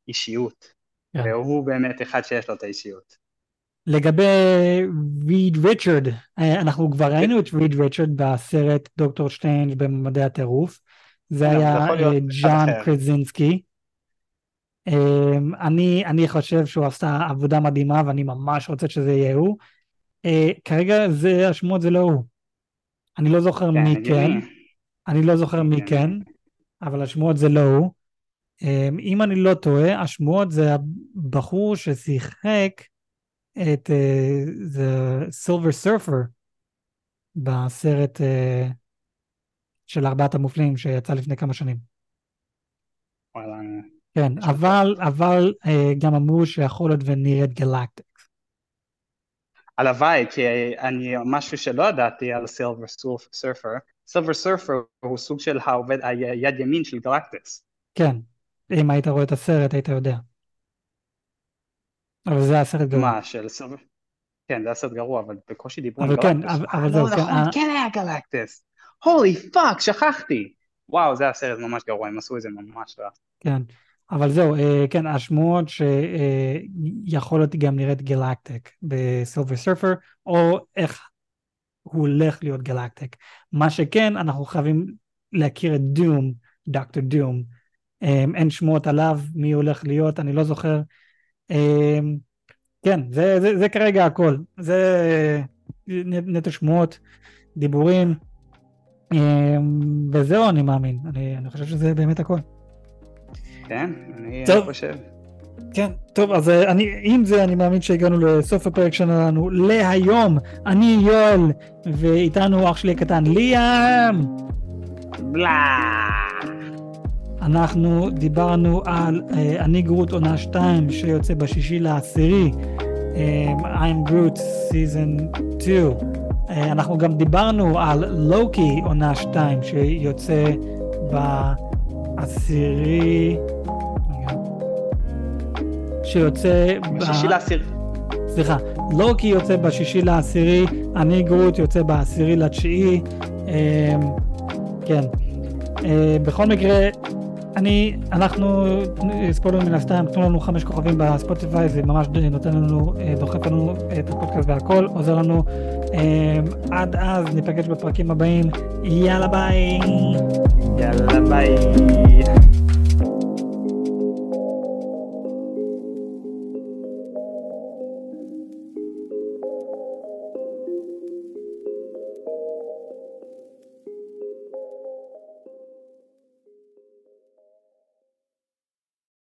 אישיות. כן. והוא באמת אחד שיש לו את האישיות. לגבי ריד ריצ'רד, אה, אנחנו כבר ראינו את ריד ריצ'רד בסרט דוקטור שטיינג' במדעי הטירוף. זה כן, אבל היה אה, אחר. קרזינסקי. אמ, אני, אני חושב שהוא עשה עבודה מדהימה ואני ממש רוצה שזה יהיה הוא. אה, כרגע זה, השמועות זה לא הוא. אני לא זוכר כן, מי. כן, אני לא זוכר מי. כן, אבל השמועות זה לא הוא. אמ, אם אני לא טועה, השמועות זה הבחור ששיחק את אה, סילבר סרפר בסרט אה, של ארבעת המופלים שיצא לפני כמה שנים. וואלה, כן. אבל, אבל אה, גם אמרו שיכול להיות ונראית גלקטיק. הלוואי, כי אני, משהו שלא ידעתי על סילבר סרפר, סילבר סרפר הוא סוג של העובד, היד ימין של גלקטס. כן, אם היית רואה את הסרט היית יודע. אבל זה הסרט גרוע. מה, של סילבר? כן, זה היה סרט גרוע, אבל בקושי דיברו על כן, גלקטס. אבל- אה, אבל לא, זהו, כן, נכון, אה- כן היה גלקטס. Holy fuck, שכחתי. וואו, זה היה סרט ממש גרוע, הם עשו את זה ממש רע. כן, אבל זהו, אה, כן, השמועות שיכול להיות גם נראה את גלקטוס בסילבר סרפר, או איך הוא הולך להיות גלקטוס. מה שכן, אנחנו חייבים להכיר את דום, דוקטור דום. אמ, אין שמועות עליו, מי הולך להיות, אני לא זוכר. אמ, כן, זה, זה, זה כרגע הכל. זה נטו שמועות, דיבורים, וזהו אני מאמין. אני, אני חושב שזה באמת הכל. כן, אני טוב. חושב. כן, טוב, אז אה, אני, עם זה אני מאמין שהגענו לסוף הפרק שלנו להיום. אני יואל, ואיתנו אח שלי הקטן ליאם. בלה. אנחנו דיברנו על אה, אני גרוט עונה 2 שיוצא בשישי לעשירי, אה, I'm Groot season 2. אה, אנחנו גם דיברנו על לוקי עונה 2 שיוצא בעשירי, רגע. שיוצא, ב- בשישי לעשירי. סליחה, לוקי יוצא בשישי לעשירי, אני גרוט יוצא בעשירי לתשיעי, אה, כן. אה, בכל מקרה, אני, אנחנו, ספוילר מן הסתם, תנו לנו חמש כוכבים בספוטיפיי, זה ממש נותן לנו, אה, דוחף לנו את הפודקאסט והכל, עוזר לנו. אה, עד אז ניפגש בפרקים הבאים, יאללה ביי. יאללה ביי.